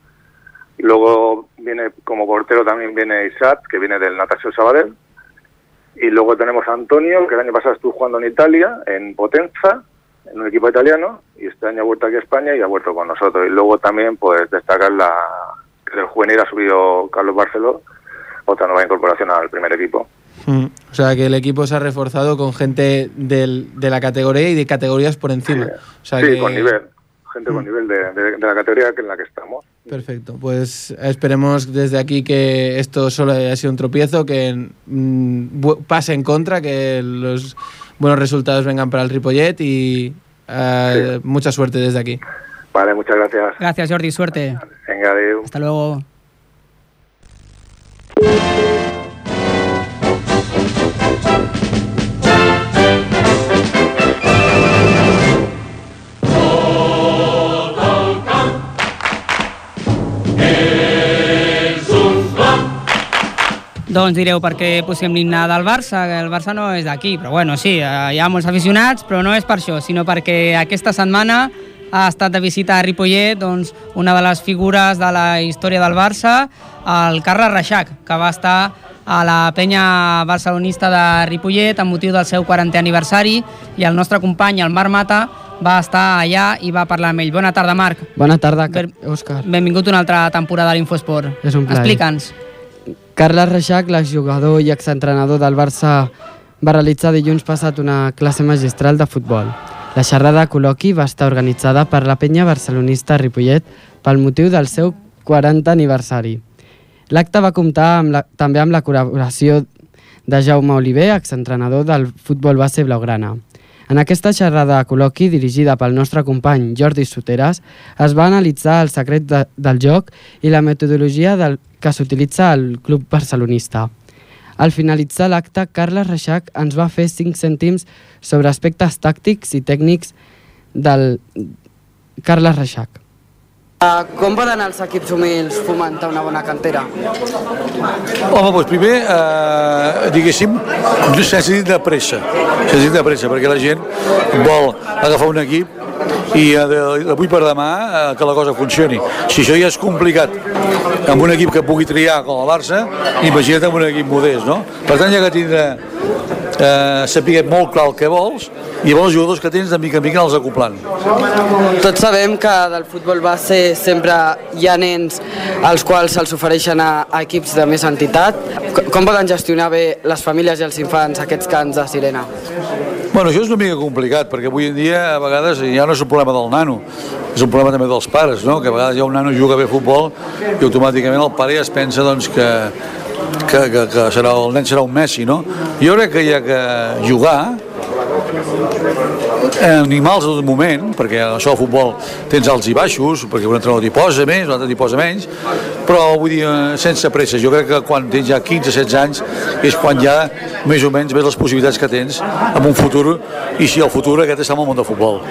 Luego viene como portero también viene Isaac, que viene del Natasio Sabadell, y luego tenemos a Antonio, que el año pasado estuvo jugando en Italia, en Potenza, en un equipo italiano, y este año ha vuelto aquí a España y ha vuelto con nosotros. Y luego también, pues, destacar la que del juvenil ha subido Carlos Barceló, otra nueva incorporación al primer equipo. Mm. O sea, que el equipo se ha reforzado con gente del- de la categoría y de categorías por encima. O sea sí, que- con nivel, gente con nivel de, de- de la categoría en la que estamos. Perfecto, pues esperemos desde aquí que esto solo haya sido un tropiezo, que mm, pase en contra, que los buenos resultados vengan para el Ripollet y eh, mucha suerte desde aquí. Vale, muchas gracias. Gracias, Jordi, suerte. Venga. Hasta luego. Doncs direu per què posem l'himne del Barça, que el Barça no és d'aquí, però bueno, sí, eh, hi ha molts aficionats, però no és per això, sinó perquè aquesta setmana ha estat de visita a Ripollet doncs, una de les figures de la història del Barça, el Carles Reixac, que va estar a la penya barcelonista de Ripollet amb motiu del seu 40è aniversari i el nostre company, el Marc Mata, va estar allà i va parlar amb ell. Bona tarda, Marc. Bona tarda, Òscar. Benvingut una altra temporada a l'Infosport. És un plaer. Explica'ns. Carles Reixac, l'exjugador i exentrenador del Barça, va realitzar dilluns passat una classe magistral de futbol. La xerrada col·loqui va estar organitzada per la penya barcelonista Ripollet pel motiu del seu 40 aniversari. L'acte va comptar amb la, també amb la col·laboració de Jaume Oliver, exentrenador del futbol base blaugrana. En aquesta xerrada col·loqui dirigida pel nostre company Jordi Soteres es va analitzar el secret de, del joc i la metodologia del, que s'utilitza al club barcelonista. Al finalitzar l'acte, Carles Reixac ens va fer 5 cèntims sobre aspectes tàctics i tècnics del Carles Reixac. Uh, com poden els equips humils fomentar una bona cantera? Home, doncs primer, eh, diguéssim, sense dir de pressa, sense dir de pressa, perquè la gent vol agafar un equip i eh, d'avui per demà eh, que la cosa funcioni. Si això ja és complicat amb un equip que pugui triar com el Barça, imagina't amb un equip modest, no? Per tant, ja que tindre eh, saber molt clar el que vols i llavors els jugadors que tens de mica en mica els acoplant. Tots sabem que del futbol base sempre hi ha nens als quals se'ls ofereixen a, a equips de més entitat. Com, com poden gestionar bé les famílies i els infants aquests cants de sirena? Bueno, això és una mica complicat, perquè avui en dia a vegades ja no és un problema del nano, és un problema també dels pares, no? que a vegades ja un nano juga bé a futbol i automàticament el pare ja es pensa doncs, que, que, que, que serà, el nen serà un Messi, no? Jo crec que hi ha que jugar, animals en tot moment, perquè això al futbol tens alts i baixos, perquè un entrenador t'hi posa més, un altre t'hi posa menys, però vull dir, eh, sense pressa. Jo crec que quan tens ja 15-16 anys és quan ja més o menys ves les possibilitats que tens en un futur, i si el futur aquest està en el món del futbol.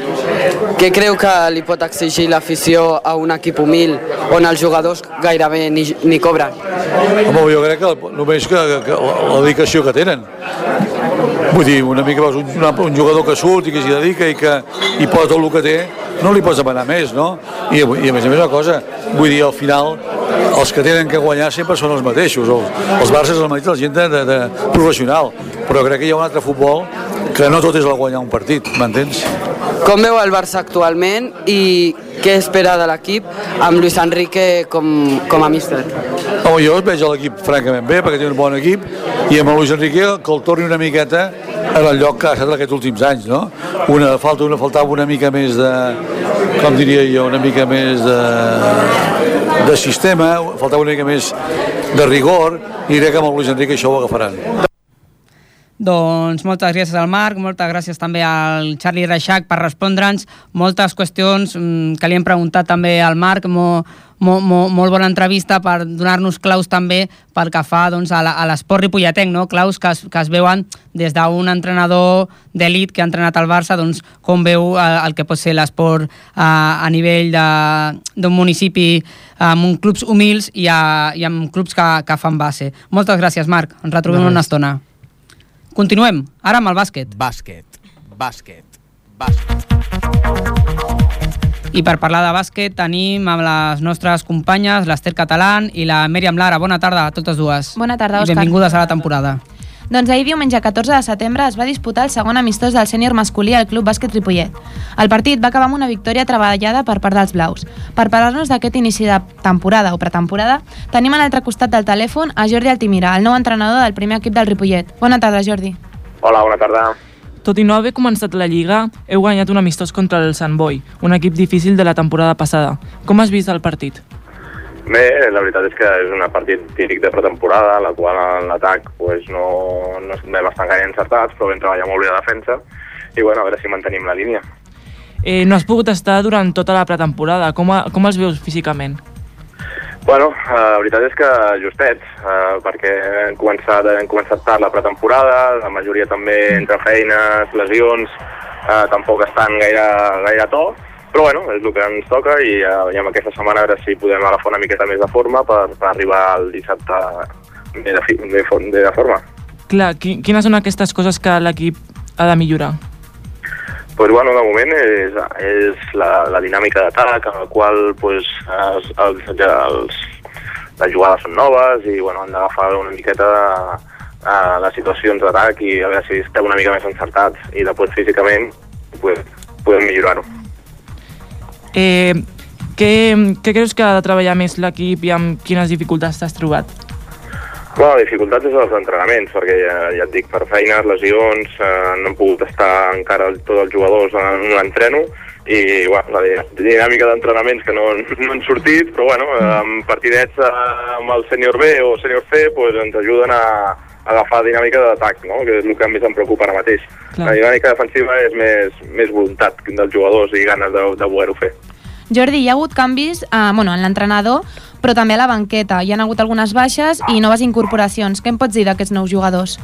Què creu que li pot exigir l'afició a un equip humil on els jugadors gairebé ni, ni cobren? Home, jo crec que només que, que, que la dedicació que tenen. Vull dir, una mica veus un, un jugador que surt i que s'hi dedica i que i posa tot el que té, no li pots demanar més, no? I, I a més a més una cosa, vull dir, al final els que tenen que guanyar sempre són els mateixos, els, els Barça és el mateix, la gent de, de, de professional, però crec que hi ha un altre futbol que no tot és el guanyar un partit, m'entens? Com veu el Barça actualment i què espera de l'equip amb Luis Enrique com, com a míster? Home, jo veig l'equip francament bé, perquè té un bon equip, i amb el Luis Enrique que el torni una miqueta en el lloc que ha estat aquests últims anys, no? Una, falta, una, faltava una mica més de, com diria jo, una mica més de, de sistema, faltava una mica més de rigor, i crec que amb el Luis Enrique això ho agafaran. Doncs moltes gràcies al Marc, moltes gràcies també al Charlie Reixac per respondre'ns moltes qüestions mm, que li hem preguntat també al Marc, mo, mo, mo, molt bona entrevista per donar-nos claus també pel que fa doncs, a l'esport ripolletenc, no? claus que es, que es veuen des d'un entrenador d'elit que ha entrenat al Barça, doncs, com veu el, el que pot ser l'esport a, a nivell d'un municipi amb un clubs humils i, a, i amb clubs que, que fan base. Moltes gràcies, Marc. Ens retrobem no, una estona. Continuem, ara amb el bàsquet. Bàsquet, bàsquet, bàsquet. I per parlar de bàsquet tenim amb les nostres companyes, l'Ester Catalán i la Mèriam Lara. Bona tarda a totes dues. Bona tarda, I Òscar. benvingudes a la temporada. Doncs ahir diumenge 14 de setembre es va disputar el segon amistós del sènior masculí al Club Bàsquet Ripollet. El partit va acabar amb una victòria treballada per part dels blaus. Per parlar-nos d'aquest inici de temporada o pretemporada, tenim a l'altre costat del telèfon a Jordi Altimira, el nou entrenador del primer equip del Ripollet. Bona tarda, Jordi. Hola, bona tarda. Tot i no haver començat la Lliga, heu guanyat un amistós contra el Sant Boi, un equip difícil de la temporada passada. Com has vist el partit? Bé, la veritat és que és un partit típic de pretemporada, la qual en l'atac pues, no, no vam estar gaire encertats, però vam treballar molt bé a defensa, i bueno, a veure si mantenim la línia. Eh, no has pogut estar durant tota la pretemporada. Com, a, com els veus físicament? Bueno, eh, la veritat és que justets, eh, perquè hem començat, hem començat tard la pretemporada, la majoria també entre feines, lesions, eh, tampoc estan gaire, gaire a to, però bueno, és el que ens toca i, eh, i amb aquesta setmana a veure si podem agafar una miqueta més de forma per, per arribar al dissabte bé de, fi- de, bé de forma. Clar, qui, quines són aquestes coses que l'equip ha de millorar? Pues bueno, de moment és, és la, la dinàmica d'atac, en la qual pues, els, els, els, les jugades són noves i bueno, han d'agafar una miqueta a les situacions d'atac i a veure si estem una mica més encertats i després físicament pues, podem millorar-ho. Eh, què, què creus que ha de treballar més l'equip i amb quines dificultats t'has trobat? Bueno, la dificultat és els entrenaments, perquè ja, ja et dic, per feines, lesions, eh, no han pogut estar encara tots els jugadors en l'entreno, i bueno, la di- dinàmica d'entrenaments que no, no han sortit, però bueno, amb partidets eh, amb el sènior B o sènior C pues, ens ajuden a agafar dinàmica d'atac, no? que és el que més em preocupa ara mateix. Clar. La dinàmica defensiva és més, més voluntat dels jugadors i ganes de, de voler-ho fer. Jordi, hi ha hagut canvis eh, bueno, en l'entrenador, però també a la banqueta. Hi han hagut algunes baixes i noves incorporacions. Què em pots dir d'aquests nous jugadors?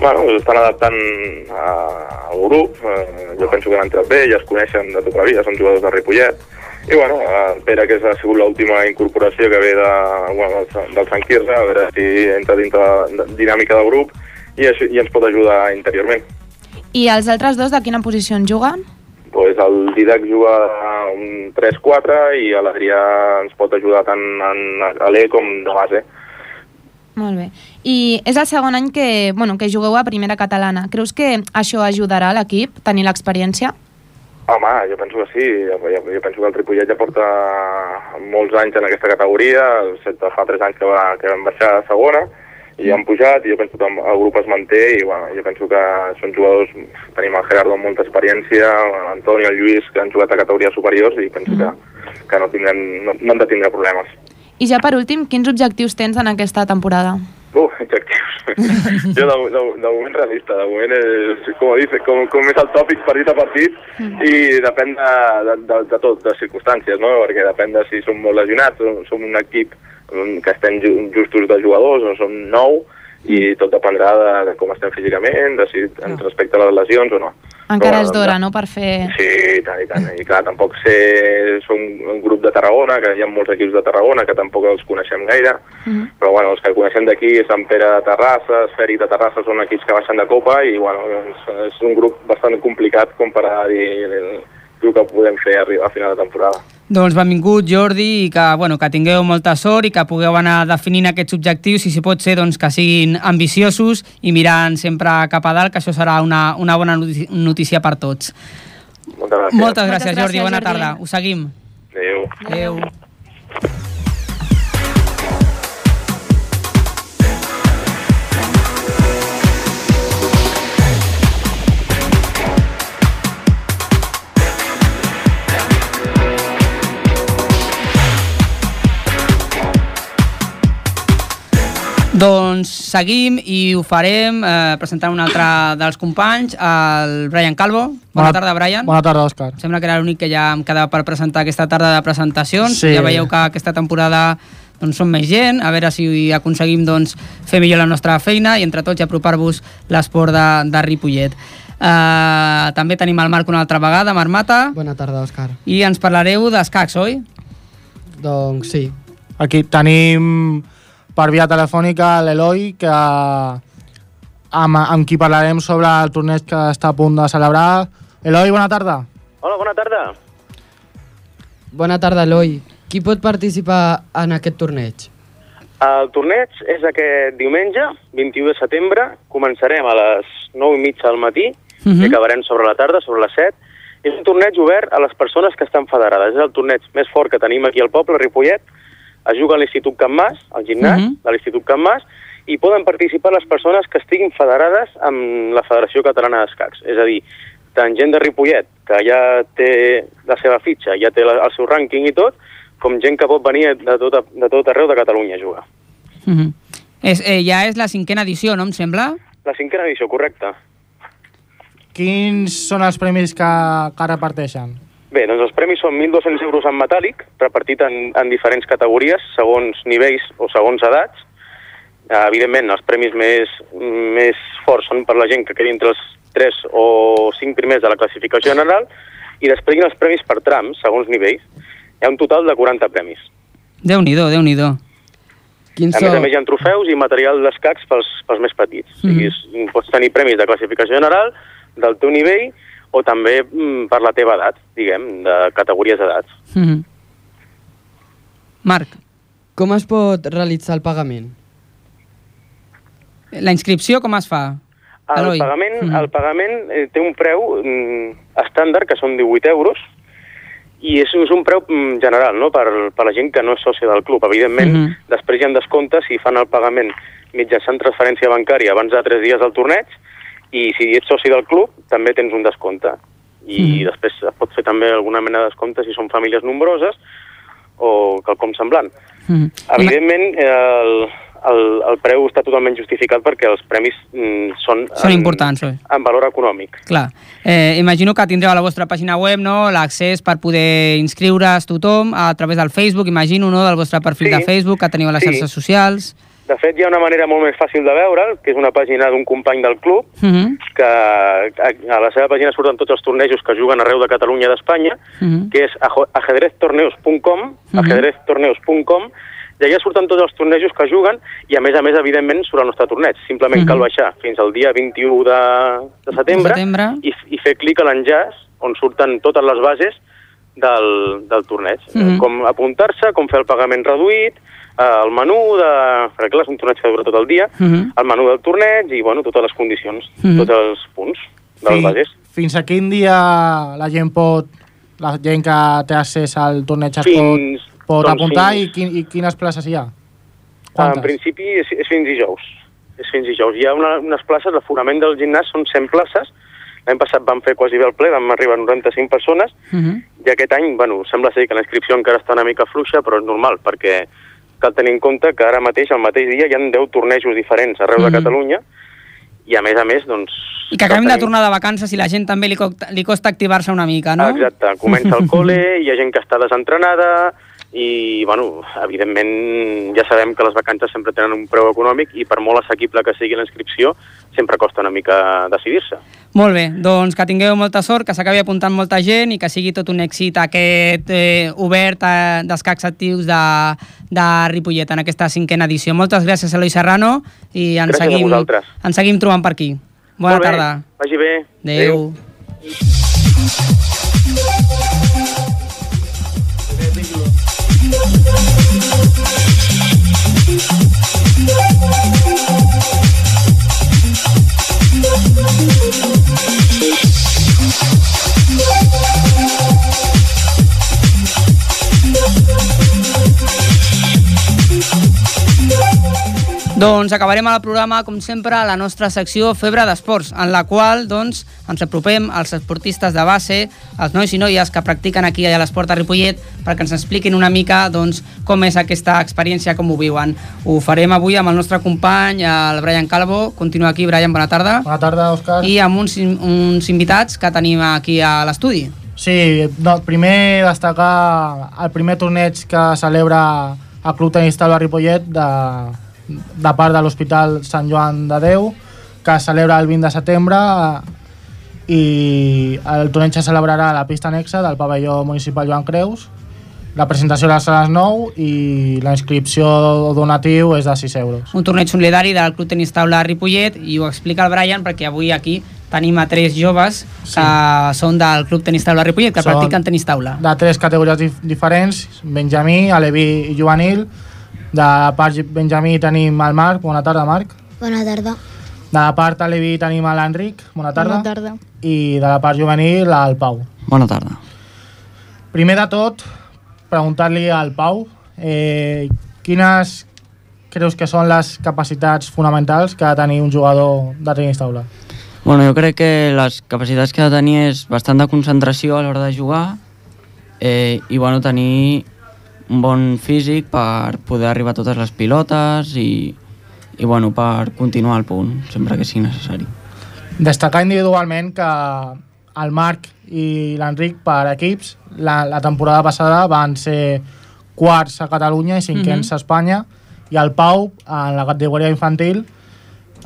Bueno, estan adaptant al grup, eh, jo penso que han entrat bé, ja es coneixen de tota la vida, són jugadors de Ripollet, i bueno, eh, Pere, que ha sigut l'última incorporació que ve de, bueno, del, del Sant Quirze, a veure si entra dintre la dinàmica del grup i, això, i ens pot ajudar interiorment. I els altres dos de quina posició en juguen? Pues el Didac juga un 3-4 i l'Adrià ens pot ajudar tant en l'E com de base. Molt bé. I és el segon any que, bueno, que jugueu a primera catalana. Creus que això ajudarà l'equip, tenir l'experiència? Home, jo penso que sí. Jo, jo penso que el Ripollet ja porta molts anys en aquesta categoria. Excepte fa 3 anys que, va, que vam baixar a segona i han pujat i jo penso que el grup es manté i bueno, jo penso que són jugadors, tenim el Gerardo amb molta experiència, l'Antoni, el Lluís, que han jugat a categories superiors i penso que, que no, tindrem, no, no han de tindre problemes. I ja per últim, quins objectius tens en aquesta temporada? Objectius. jo de, de, de moment realista, de moment és, com, dice, com, com és el tòpic partit a partit i depèn de, de, de, de tot, de circumstàncies, no? perquè depèn de si som molt lesionats, o som un equip mm, que estem ju- justos de jugadors o som nou i tot dependrà de, de com estem físicament, de si ens respecte a les lesions o no. Encara Però, és d'hora, no?, per fer... Sí, i tant, i tant. I clar, tampoc sé... Som un grup de Tarragona, que hi ha molts equips de Tarragona que tampoc els coneixem gaire, Mhm. però bueno, els que coneixem d'aquí, Sant Pere de Terrassa, Esfèric de Terrassa, són equips que baixen de Copa i bueno, és, és un grup bastant complicat com per a dir el, el que podem fer a final de temporada. Doncs benvingut, Jordi, i que, bueno, que tingueu molta sort i que pugueu anar definint aquests objectius i si pot ser doncs, que siguin ambiciosos i mirant sempre cap a dalt, que això serà una, una bona notícia per tots. Moltes gràcies. Moltes gràcies, Jordi. gràcies, Bona Jordi. tarda. Ho seguim. Adéu. Adéu. Doncs seguim i ho farem eh, presentant un altre dels companys, el Brian Calvo. Bona, Bona- tarda, Brian. Bona tarda, Òscar. Sembla que era l'únic que ja em quedava per presentar aquesta tarda de presentacions. Sí. Ja veieu que aquesta temporada doncs, som més gent, a veure si aconseguim doncs, fer millor la nostra feina i entre tots apropar-vos l'esport de, de Ripollet. Uh, també tenim el Marc una altra vegada, Marc Mata, Bona tarda, Òscar. i ens parlareu d'escacs, oi? Doncs sí. Aquí tenim per via telefònica l'Eloi, que amb, amb qui parlarem sobre el torneig que està a punt de celebrar. Eloi, bona tarda. Hola, bona tarda. Bona tarda, Eloi. Qui pot participar en aquest torneig? El torneig és aquest diumenge, 21 de setembre. Començarem a les 9 i mitja del matí Mhm. i acabarem sobre la tarda, sobre les 7. És un torneig obert a les persones que estan federades. És el torneig més fort que tenim aquí al poble, Ripollet. Es juga a l'Institut Can Mas, al gimnàs Mhm. de l'Institut Can Mas, i poden participar les persones que estiguin federades amb la Federació Catalana d'Escacs. És a dir, tant gent de Ripollet, que ja té la seva fitxa, ja té la, el seu rànquing i tot, com gent que pot venir de tot, de tot arreu de Catalunya a jugar. Uh -huh. és, eh, ja és la cinquena edició, no em sembla? La cinquena edició, correcte. Quins són els premis que, que reparteixen? Bé, doncs els premis són 1.200 euros en metàl·lic, repartit en, en diferents categories, segons nivells o segons edats. Eh, evidentment, els premis més, més forts són per la gent que quedi entre els 3 o 5 primers de la classificació general, i després hi ha els premis per trams, segons nivells. Hi ha un total de 40 premis. Déu-n'hi-do, déu nhi déu Quins A més a més hi ha trofeus i material d'escacs pels, pels més petits. Mm. O sigui, és- pots tenir premis de classificació general, del teu nivell, o també mm, per la teva edat, diguem, de categories d'edats. Uh -huh. Marc, Com es pot realitzar el pagament? la inscripció com es fa? El Eloi. pagament, Mhm. el pagament eh, té un preu mm, estàndard, que són 18 euros, i és, és un preu mm, general, no?, per, per la gent que no és sòcia del club. Evidentment, Mhm. després hi ha descomptes si fan el pagament mitjançant transferència bancària abans de 3 dies del torneig, i si ets soci del club, també tens un descompte. I Mhm. després es pot fer també alguna mena de descompte si són famílies nombroses o quelcom semblant. -huh. Evidentment, el, el, el preu està totalment justificat perquè els premis mm, són, Són en, importants, oi? en valor econòmic. Clar. Eh, imagino que tindreu a la vostra pàgina web no, l'accés per poder inscriure's tothom a través del Facebook, imagino, no, del vostre perfil Sí. de Facebook que teniu a les Sí. xarxes socials. De fet, hi ha una manera molt més fàcil de veure'l, que és una pàgina d'un company del club, Uh -huh. que a, a la seva pàgina surten tots els tornejos que juguen arreu de Catalunya i d'Espanya, Uh -huh. que és ajo- ajedreztorneos.com, Mhm. ajedreztorneos.com, i allà surten tots els tornejos que juguen, i a més a més, evidentment, surt el nostre torneig. Simplement Mhm. cal baixar fins al dia 21 de, de setembre, Setembre. I, i fer clic a l'enllaç on surten totes les bases del, del torneig. Mhm. Com apuntar-se, com fer el pagament reduït, el menú de... Perquè clar, és un torneig que dura tot el dia, Uh -huh. el menú del torneig i, bueno, totes les condicions, Mhm. tots els punts de les Fi- bases. Fins a quin dia la gent pot, la gent que té accés al torneig es Fins- pot, pot doncs apuntar fins- i, quin, i quines places hi ha? En Quantes? principi és, és fins dijous. És fins dijous. Hi ha una, unes places, l'aforament del gimnàs són 100 places. L'any passat vam fer quasi bé el ple, vam arribar a 95 persones, Uh -huh. i aquest any, bueno, sembla ser que la inscripció encara està una mica fluixa, però és normal, perquè cal tenir en compte que ara mateix, al mateix dia, hi ha 10 tornejos diferents arreu Mhm. de Catalunya, i a més a més, doncs... I que acabem de tornar de vacances i la gent també li, co li costa activar-se una mica, no? Exacte, comença el col·le, hi ha gent que està desentrenada i, bueno, evidentment ja sabem que les vacances sempre tenen un preu econòmic i per molt assequible que sigui la inscripció, sempre costa una mica decidir-se. Molt bé, doncs que tingueu molta sort, que s'acabi apuntant molta gent i que sigui tot un èxit aquest eh, obert eh, d'escacs actius de, de Ripollet en aquesta cinquena edició. Moltes gràcies, Eloi Serrano, i ens Gràcies seguim, ens seguim trobant per aquí. Bona tarda. Vagi bé. Adéu. Doncs acabarem el programa, com sempre, a la nostra secció Febre d'Esports, en la qual doncs, ens apropem als esportistes de base, els nois i noies que practiquen aquí a l'esport a Ripollet, perquè ens expliquin una mica doncs, com és aquesta experiència, com ho viuen. Ho farem avui amb el nostre company, el Brian Calvo. Continua aquí, Brian, bona tarda. Bona tarda, Òscar. I amb uns, uns invitats que tenim aquí a l'estudi. Sí, no, primer destacar el primer torneig que celebra el Club Tenis Taula Ripollet de, de part de l'Hospital Sant Joan de Déu, que es celebra el 20 de setembre i el torneig se celebrarà a la pista anexa del pavelló municipal Joan Creus. La presentació és a les 9 i la inscripció donatiu és de 6 euros. Un torneig solidari del Club Tenis Taula Ripollet i ho explica el Brian perquè avui aquí tenim a tres joves sí. que són del Club Tenis Taula Ripollet, que Són practiquen tenis taula. De tres categories dif diferents, Benjamí, Aleví i Juvenil. De la part Benjamí tenim el Marc, bona tarda Marc. Bona tarda. De la part Aleví tenim l'Enric, bona tarda. Bona tarda. I de la part juvenil el Pau. Bona tarda. Primer de tot, preguntar-li al Pau eh, quines creus que són les capacitats fonamentals que ha de tenir un jugador de tenis taula? Bueno, jo crec que les capacitats que ha de tenir és bastant de concentració a l'hora de jugar eh, i bueno, tenir un bon físic per poder arribar a totes les pilotes i, i bueno, per continuar el punt, sempre que sigui necessari. Destacar individualment que el Marc i l'Enric per equips la, la temporada passada van ser quarts a Catalunya i cinquens Mhm. a Espanya i el Pau en la categoria infantil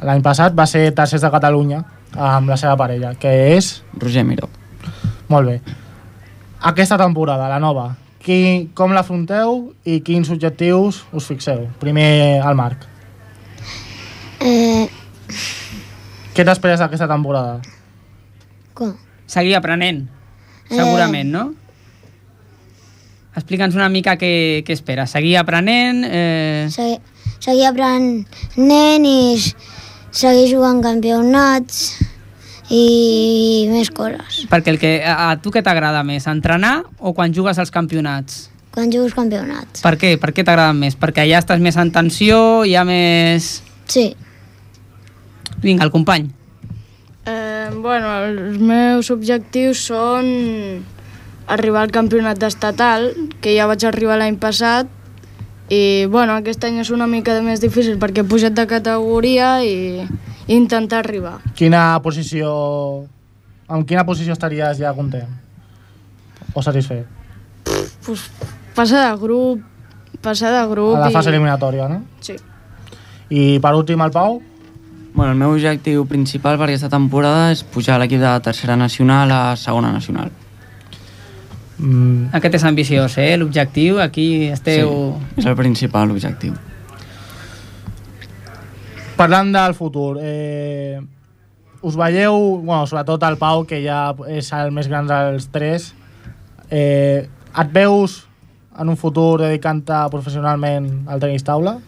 l'any passat va ser tercers de Catalunya amb la seva parella, que és... Roger Miró. Molt bé. Aquesta temporada, la nova, qui, com l'afronteu i quins objectius us fixeu? Primer el Marc. Eh, Què t'esperes d'aquesta temporada? com? Seguir aprenent, segurament, no? Explica'ns una mica què, què esperes. Seguir aprenent... Eh... Segui, seguir aprenent i seguir jugant campionats i més coses. Perquè el que, a, a tu què t'agrada més, entrenar o quan jugues als campionats? Quan jugues campionats. Per què? Per què t'agrada més? Perquè allà estàs més en tensió, hi ha més... Sí. Vinga, el company. Eh, bueno, els meus objectius són arribar al campionat estatal, que ja vaig arribar l'any passat, i bueno, aquest any és una mica més difícil perquè he pujat de categoria i, i intentar arribar. Quina posició... Amb quina posició estaries ja content? O satisfet? Pues, passar de grup, passar de grup A la fase i... eliminatòria, no? Sí. I per últim el Pau? Bueno, el meu objectiu principal per aquesta temporada és pujar l'equip de tercera nacional a segona nacional. Mm. Aquest és ambiciós, eh? L'objectiu, aquí esteu... Sí, és el principal objectiu. Parlant del futur, eh, us veieu, bueno, sobretot el Pau, que ja és el més gran dels tres, eh, et veus en un futur dedicant-te professionalment al tenis taula?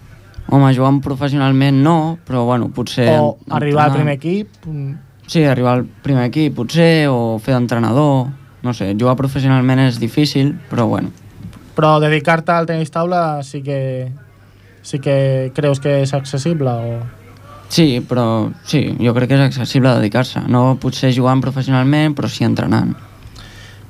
Home, jugant professionalment no, però bueno, potser... o arribar al entrenar- primer equip? Mm, Sí, arribar al primer equip, potser, o fer d'entrenador... No sé, jugar professionalment és difícil, però bueno. Però dedicar-te al tenis taula sí que, sí que creus que és accessible? O... Sí, però sí, jo crec que és accessible dedicar-se. No potser jugant professionalment, però sí entrenant.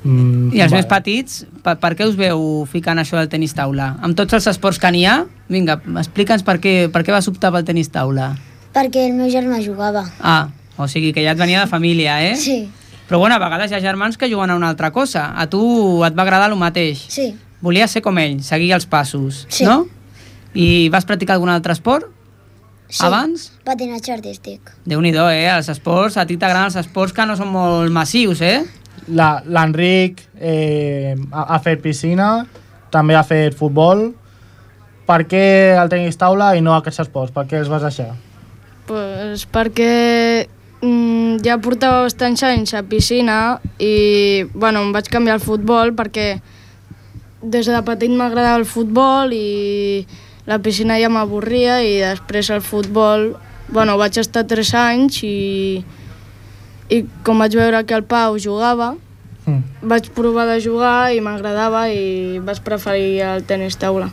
Mm, I els més petits, per, per què us veu ficant això del tenis taula? Amb tots els esports que n'hi ha, vinga, explica'ns per què, per què vas optar pel tenis taula. Perquè el meu germà jugava. Ah, o sigui que ja et venia de família, eh? Sí. Però bueno, a vegades hi ha germans que juguen a una altra cosa. A tu et va agradar el mateix. Sí. Volies ser com ell, seguir els passos, Sí. no? I vas practicar algun altre esport? sí. Abans? Patinatge artístic. Déu-n'hi-do, eh? Els esports, a ti t'agraden els esports que no són molt massius, eh? L'Enric eh, ha, ha fet piscina, també ha fet futbol. Per què el tenis taula i no aquests esports? Per què els vas deixar? Pues perquè mm, ja portava bastants anys a piscina i bueno, em vaig canviar al futbol perquè des de petit m'agradava el futbol i la piscina ja m'avorria i després el futbol, bueno, vaig estar 3 anys i, i com vaig veure que el Pau jugava, Mm. vaig provar de jugar i m'agradava i vaig preferir el tenis taula.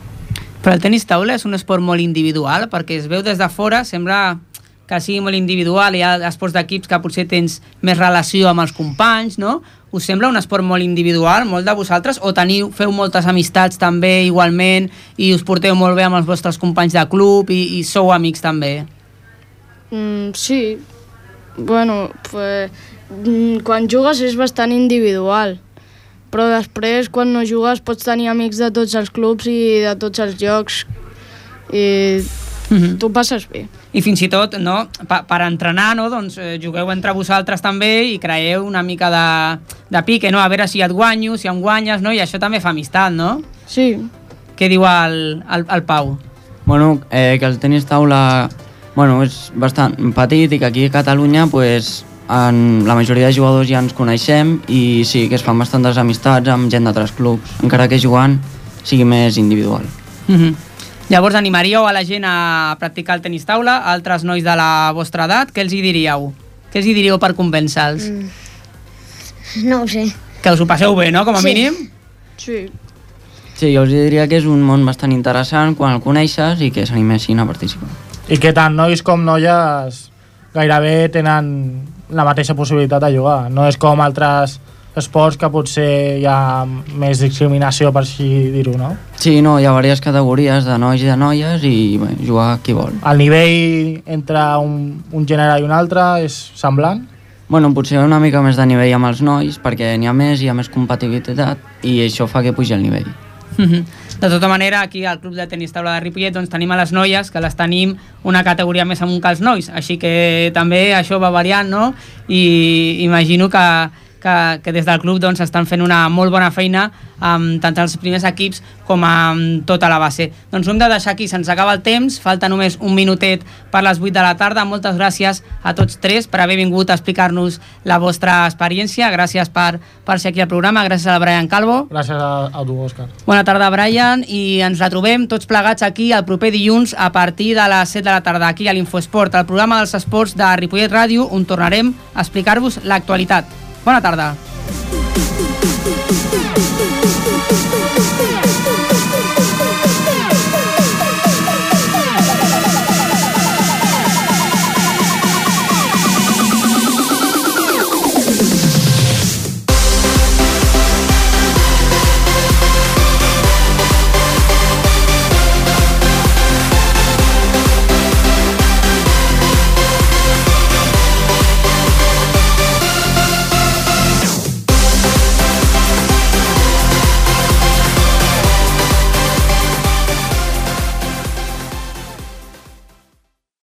Però el tenis taula és un esport molt individual, perquè es veu des de fora, sembla que sigui molt individual, hi ha esports d'equips que potser tens més relació amb els companys, no? Us sembla un esport molt individual, molt de vosaltres, o teniu, feu moltes amistats també igualment i us porteu molt bé amb els vostres companys de club i, i sou amics també? Mm, sí, bueno, pues, mm, quan jugues és bastant individual, però després quan no jugues pots tenir amics de tots els clubs i de tots els llocs i Mhm. tu passes bé. I fins i tot, no, per, per entrenar, no, doncs, eh, jugueu entre vosaltres també i creeu una mica de, de pique, no? A veure si et guanyo, si em guanyes, no? I això també fa amistat, no? Sí. Què diu el, el, el Pau? Bueno, eh, que el tenis taula bueno, és bastant petit i que aquí a Catalunya pues, en la majoria de jugadors ja ens coneixem i sí que es fan bastantes amistats amb gent d'altres clubs, encara que jugant sigui més individual. Mm -hmm. Llavors animaríeu a la gent a practicar el tenis taula, altres nois de la vostra edat, què els hi diríeu? Què els hi diríeu per convèncer-los? Mm. No ho sé. Que us ho passeu bé, no?, com a Sí. mínim? Sí. Sí, jo us diria que és un món bastant interessant quan el coneixes i que s'animessin a participar. I que tant nois com noies gairebé tenen la mateixa possibilitat de jugar. No és com altres esports que potser hi ha més discriminació, per així dir-ho, no? Sí, no, hi ha diverses categories de nois i de noies i bé, jugar qui vol. El nivell entre un, un gènere i un altre és semblant? Bueno, potser una mica més de nivell amb els nois, perquè n'hi ha més, hi ha més compatibilitat i això fa que pugi el nivell. Mhm. De tota manera, aquí al Club de Tenis Taula de Ripollet doncs, tenim a les noies, que les tenim una categoria més amunt que els nois, així que també això va variant, no? I imagino que, que, que des del club doncs, estan fent una molt bona feina amb tant els primers equips com amb tota la base. Doncs ho hem de deixar aquí, se'ns acaba el temps, falta només un minutet per les 8 de la tarda. Moltes gràcies a tots tres per haver vingut a explicar-nos la vostra experiència. Gràcies per, per ser aquí al programa, gràcies al Brian Calvo. Gràcies a, a tu, Òscar. Bona tarda, Brian, i ens retrobem tots plegats aquí el proper dilluns a partir de les 7 de la tarda, aquí a l'Infoesport, el programa dels esports de Ripollet Ràdio, on tornarem a explicar-vos l'actualitat. Bona tarda.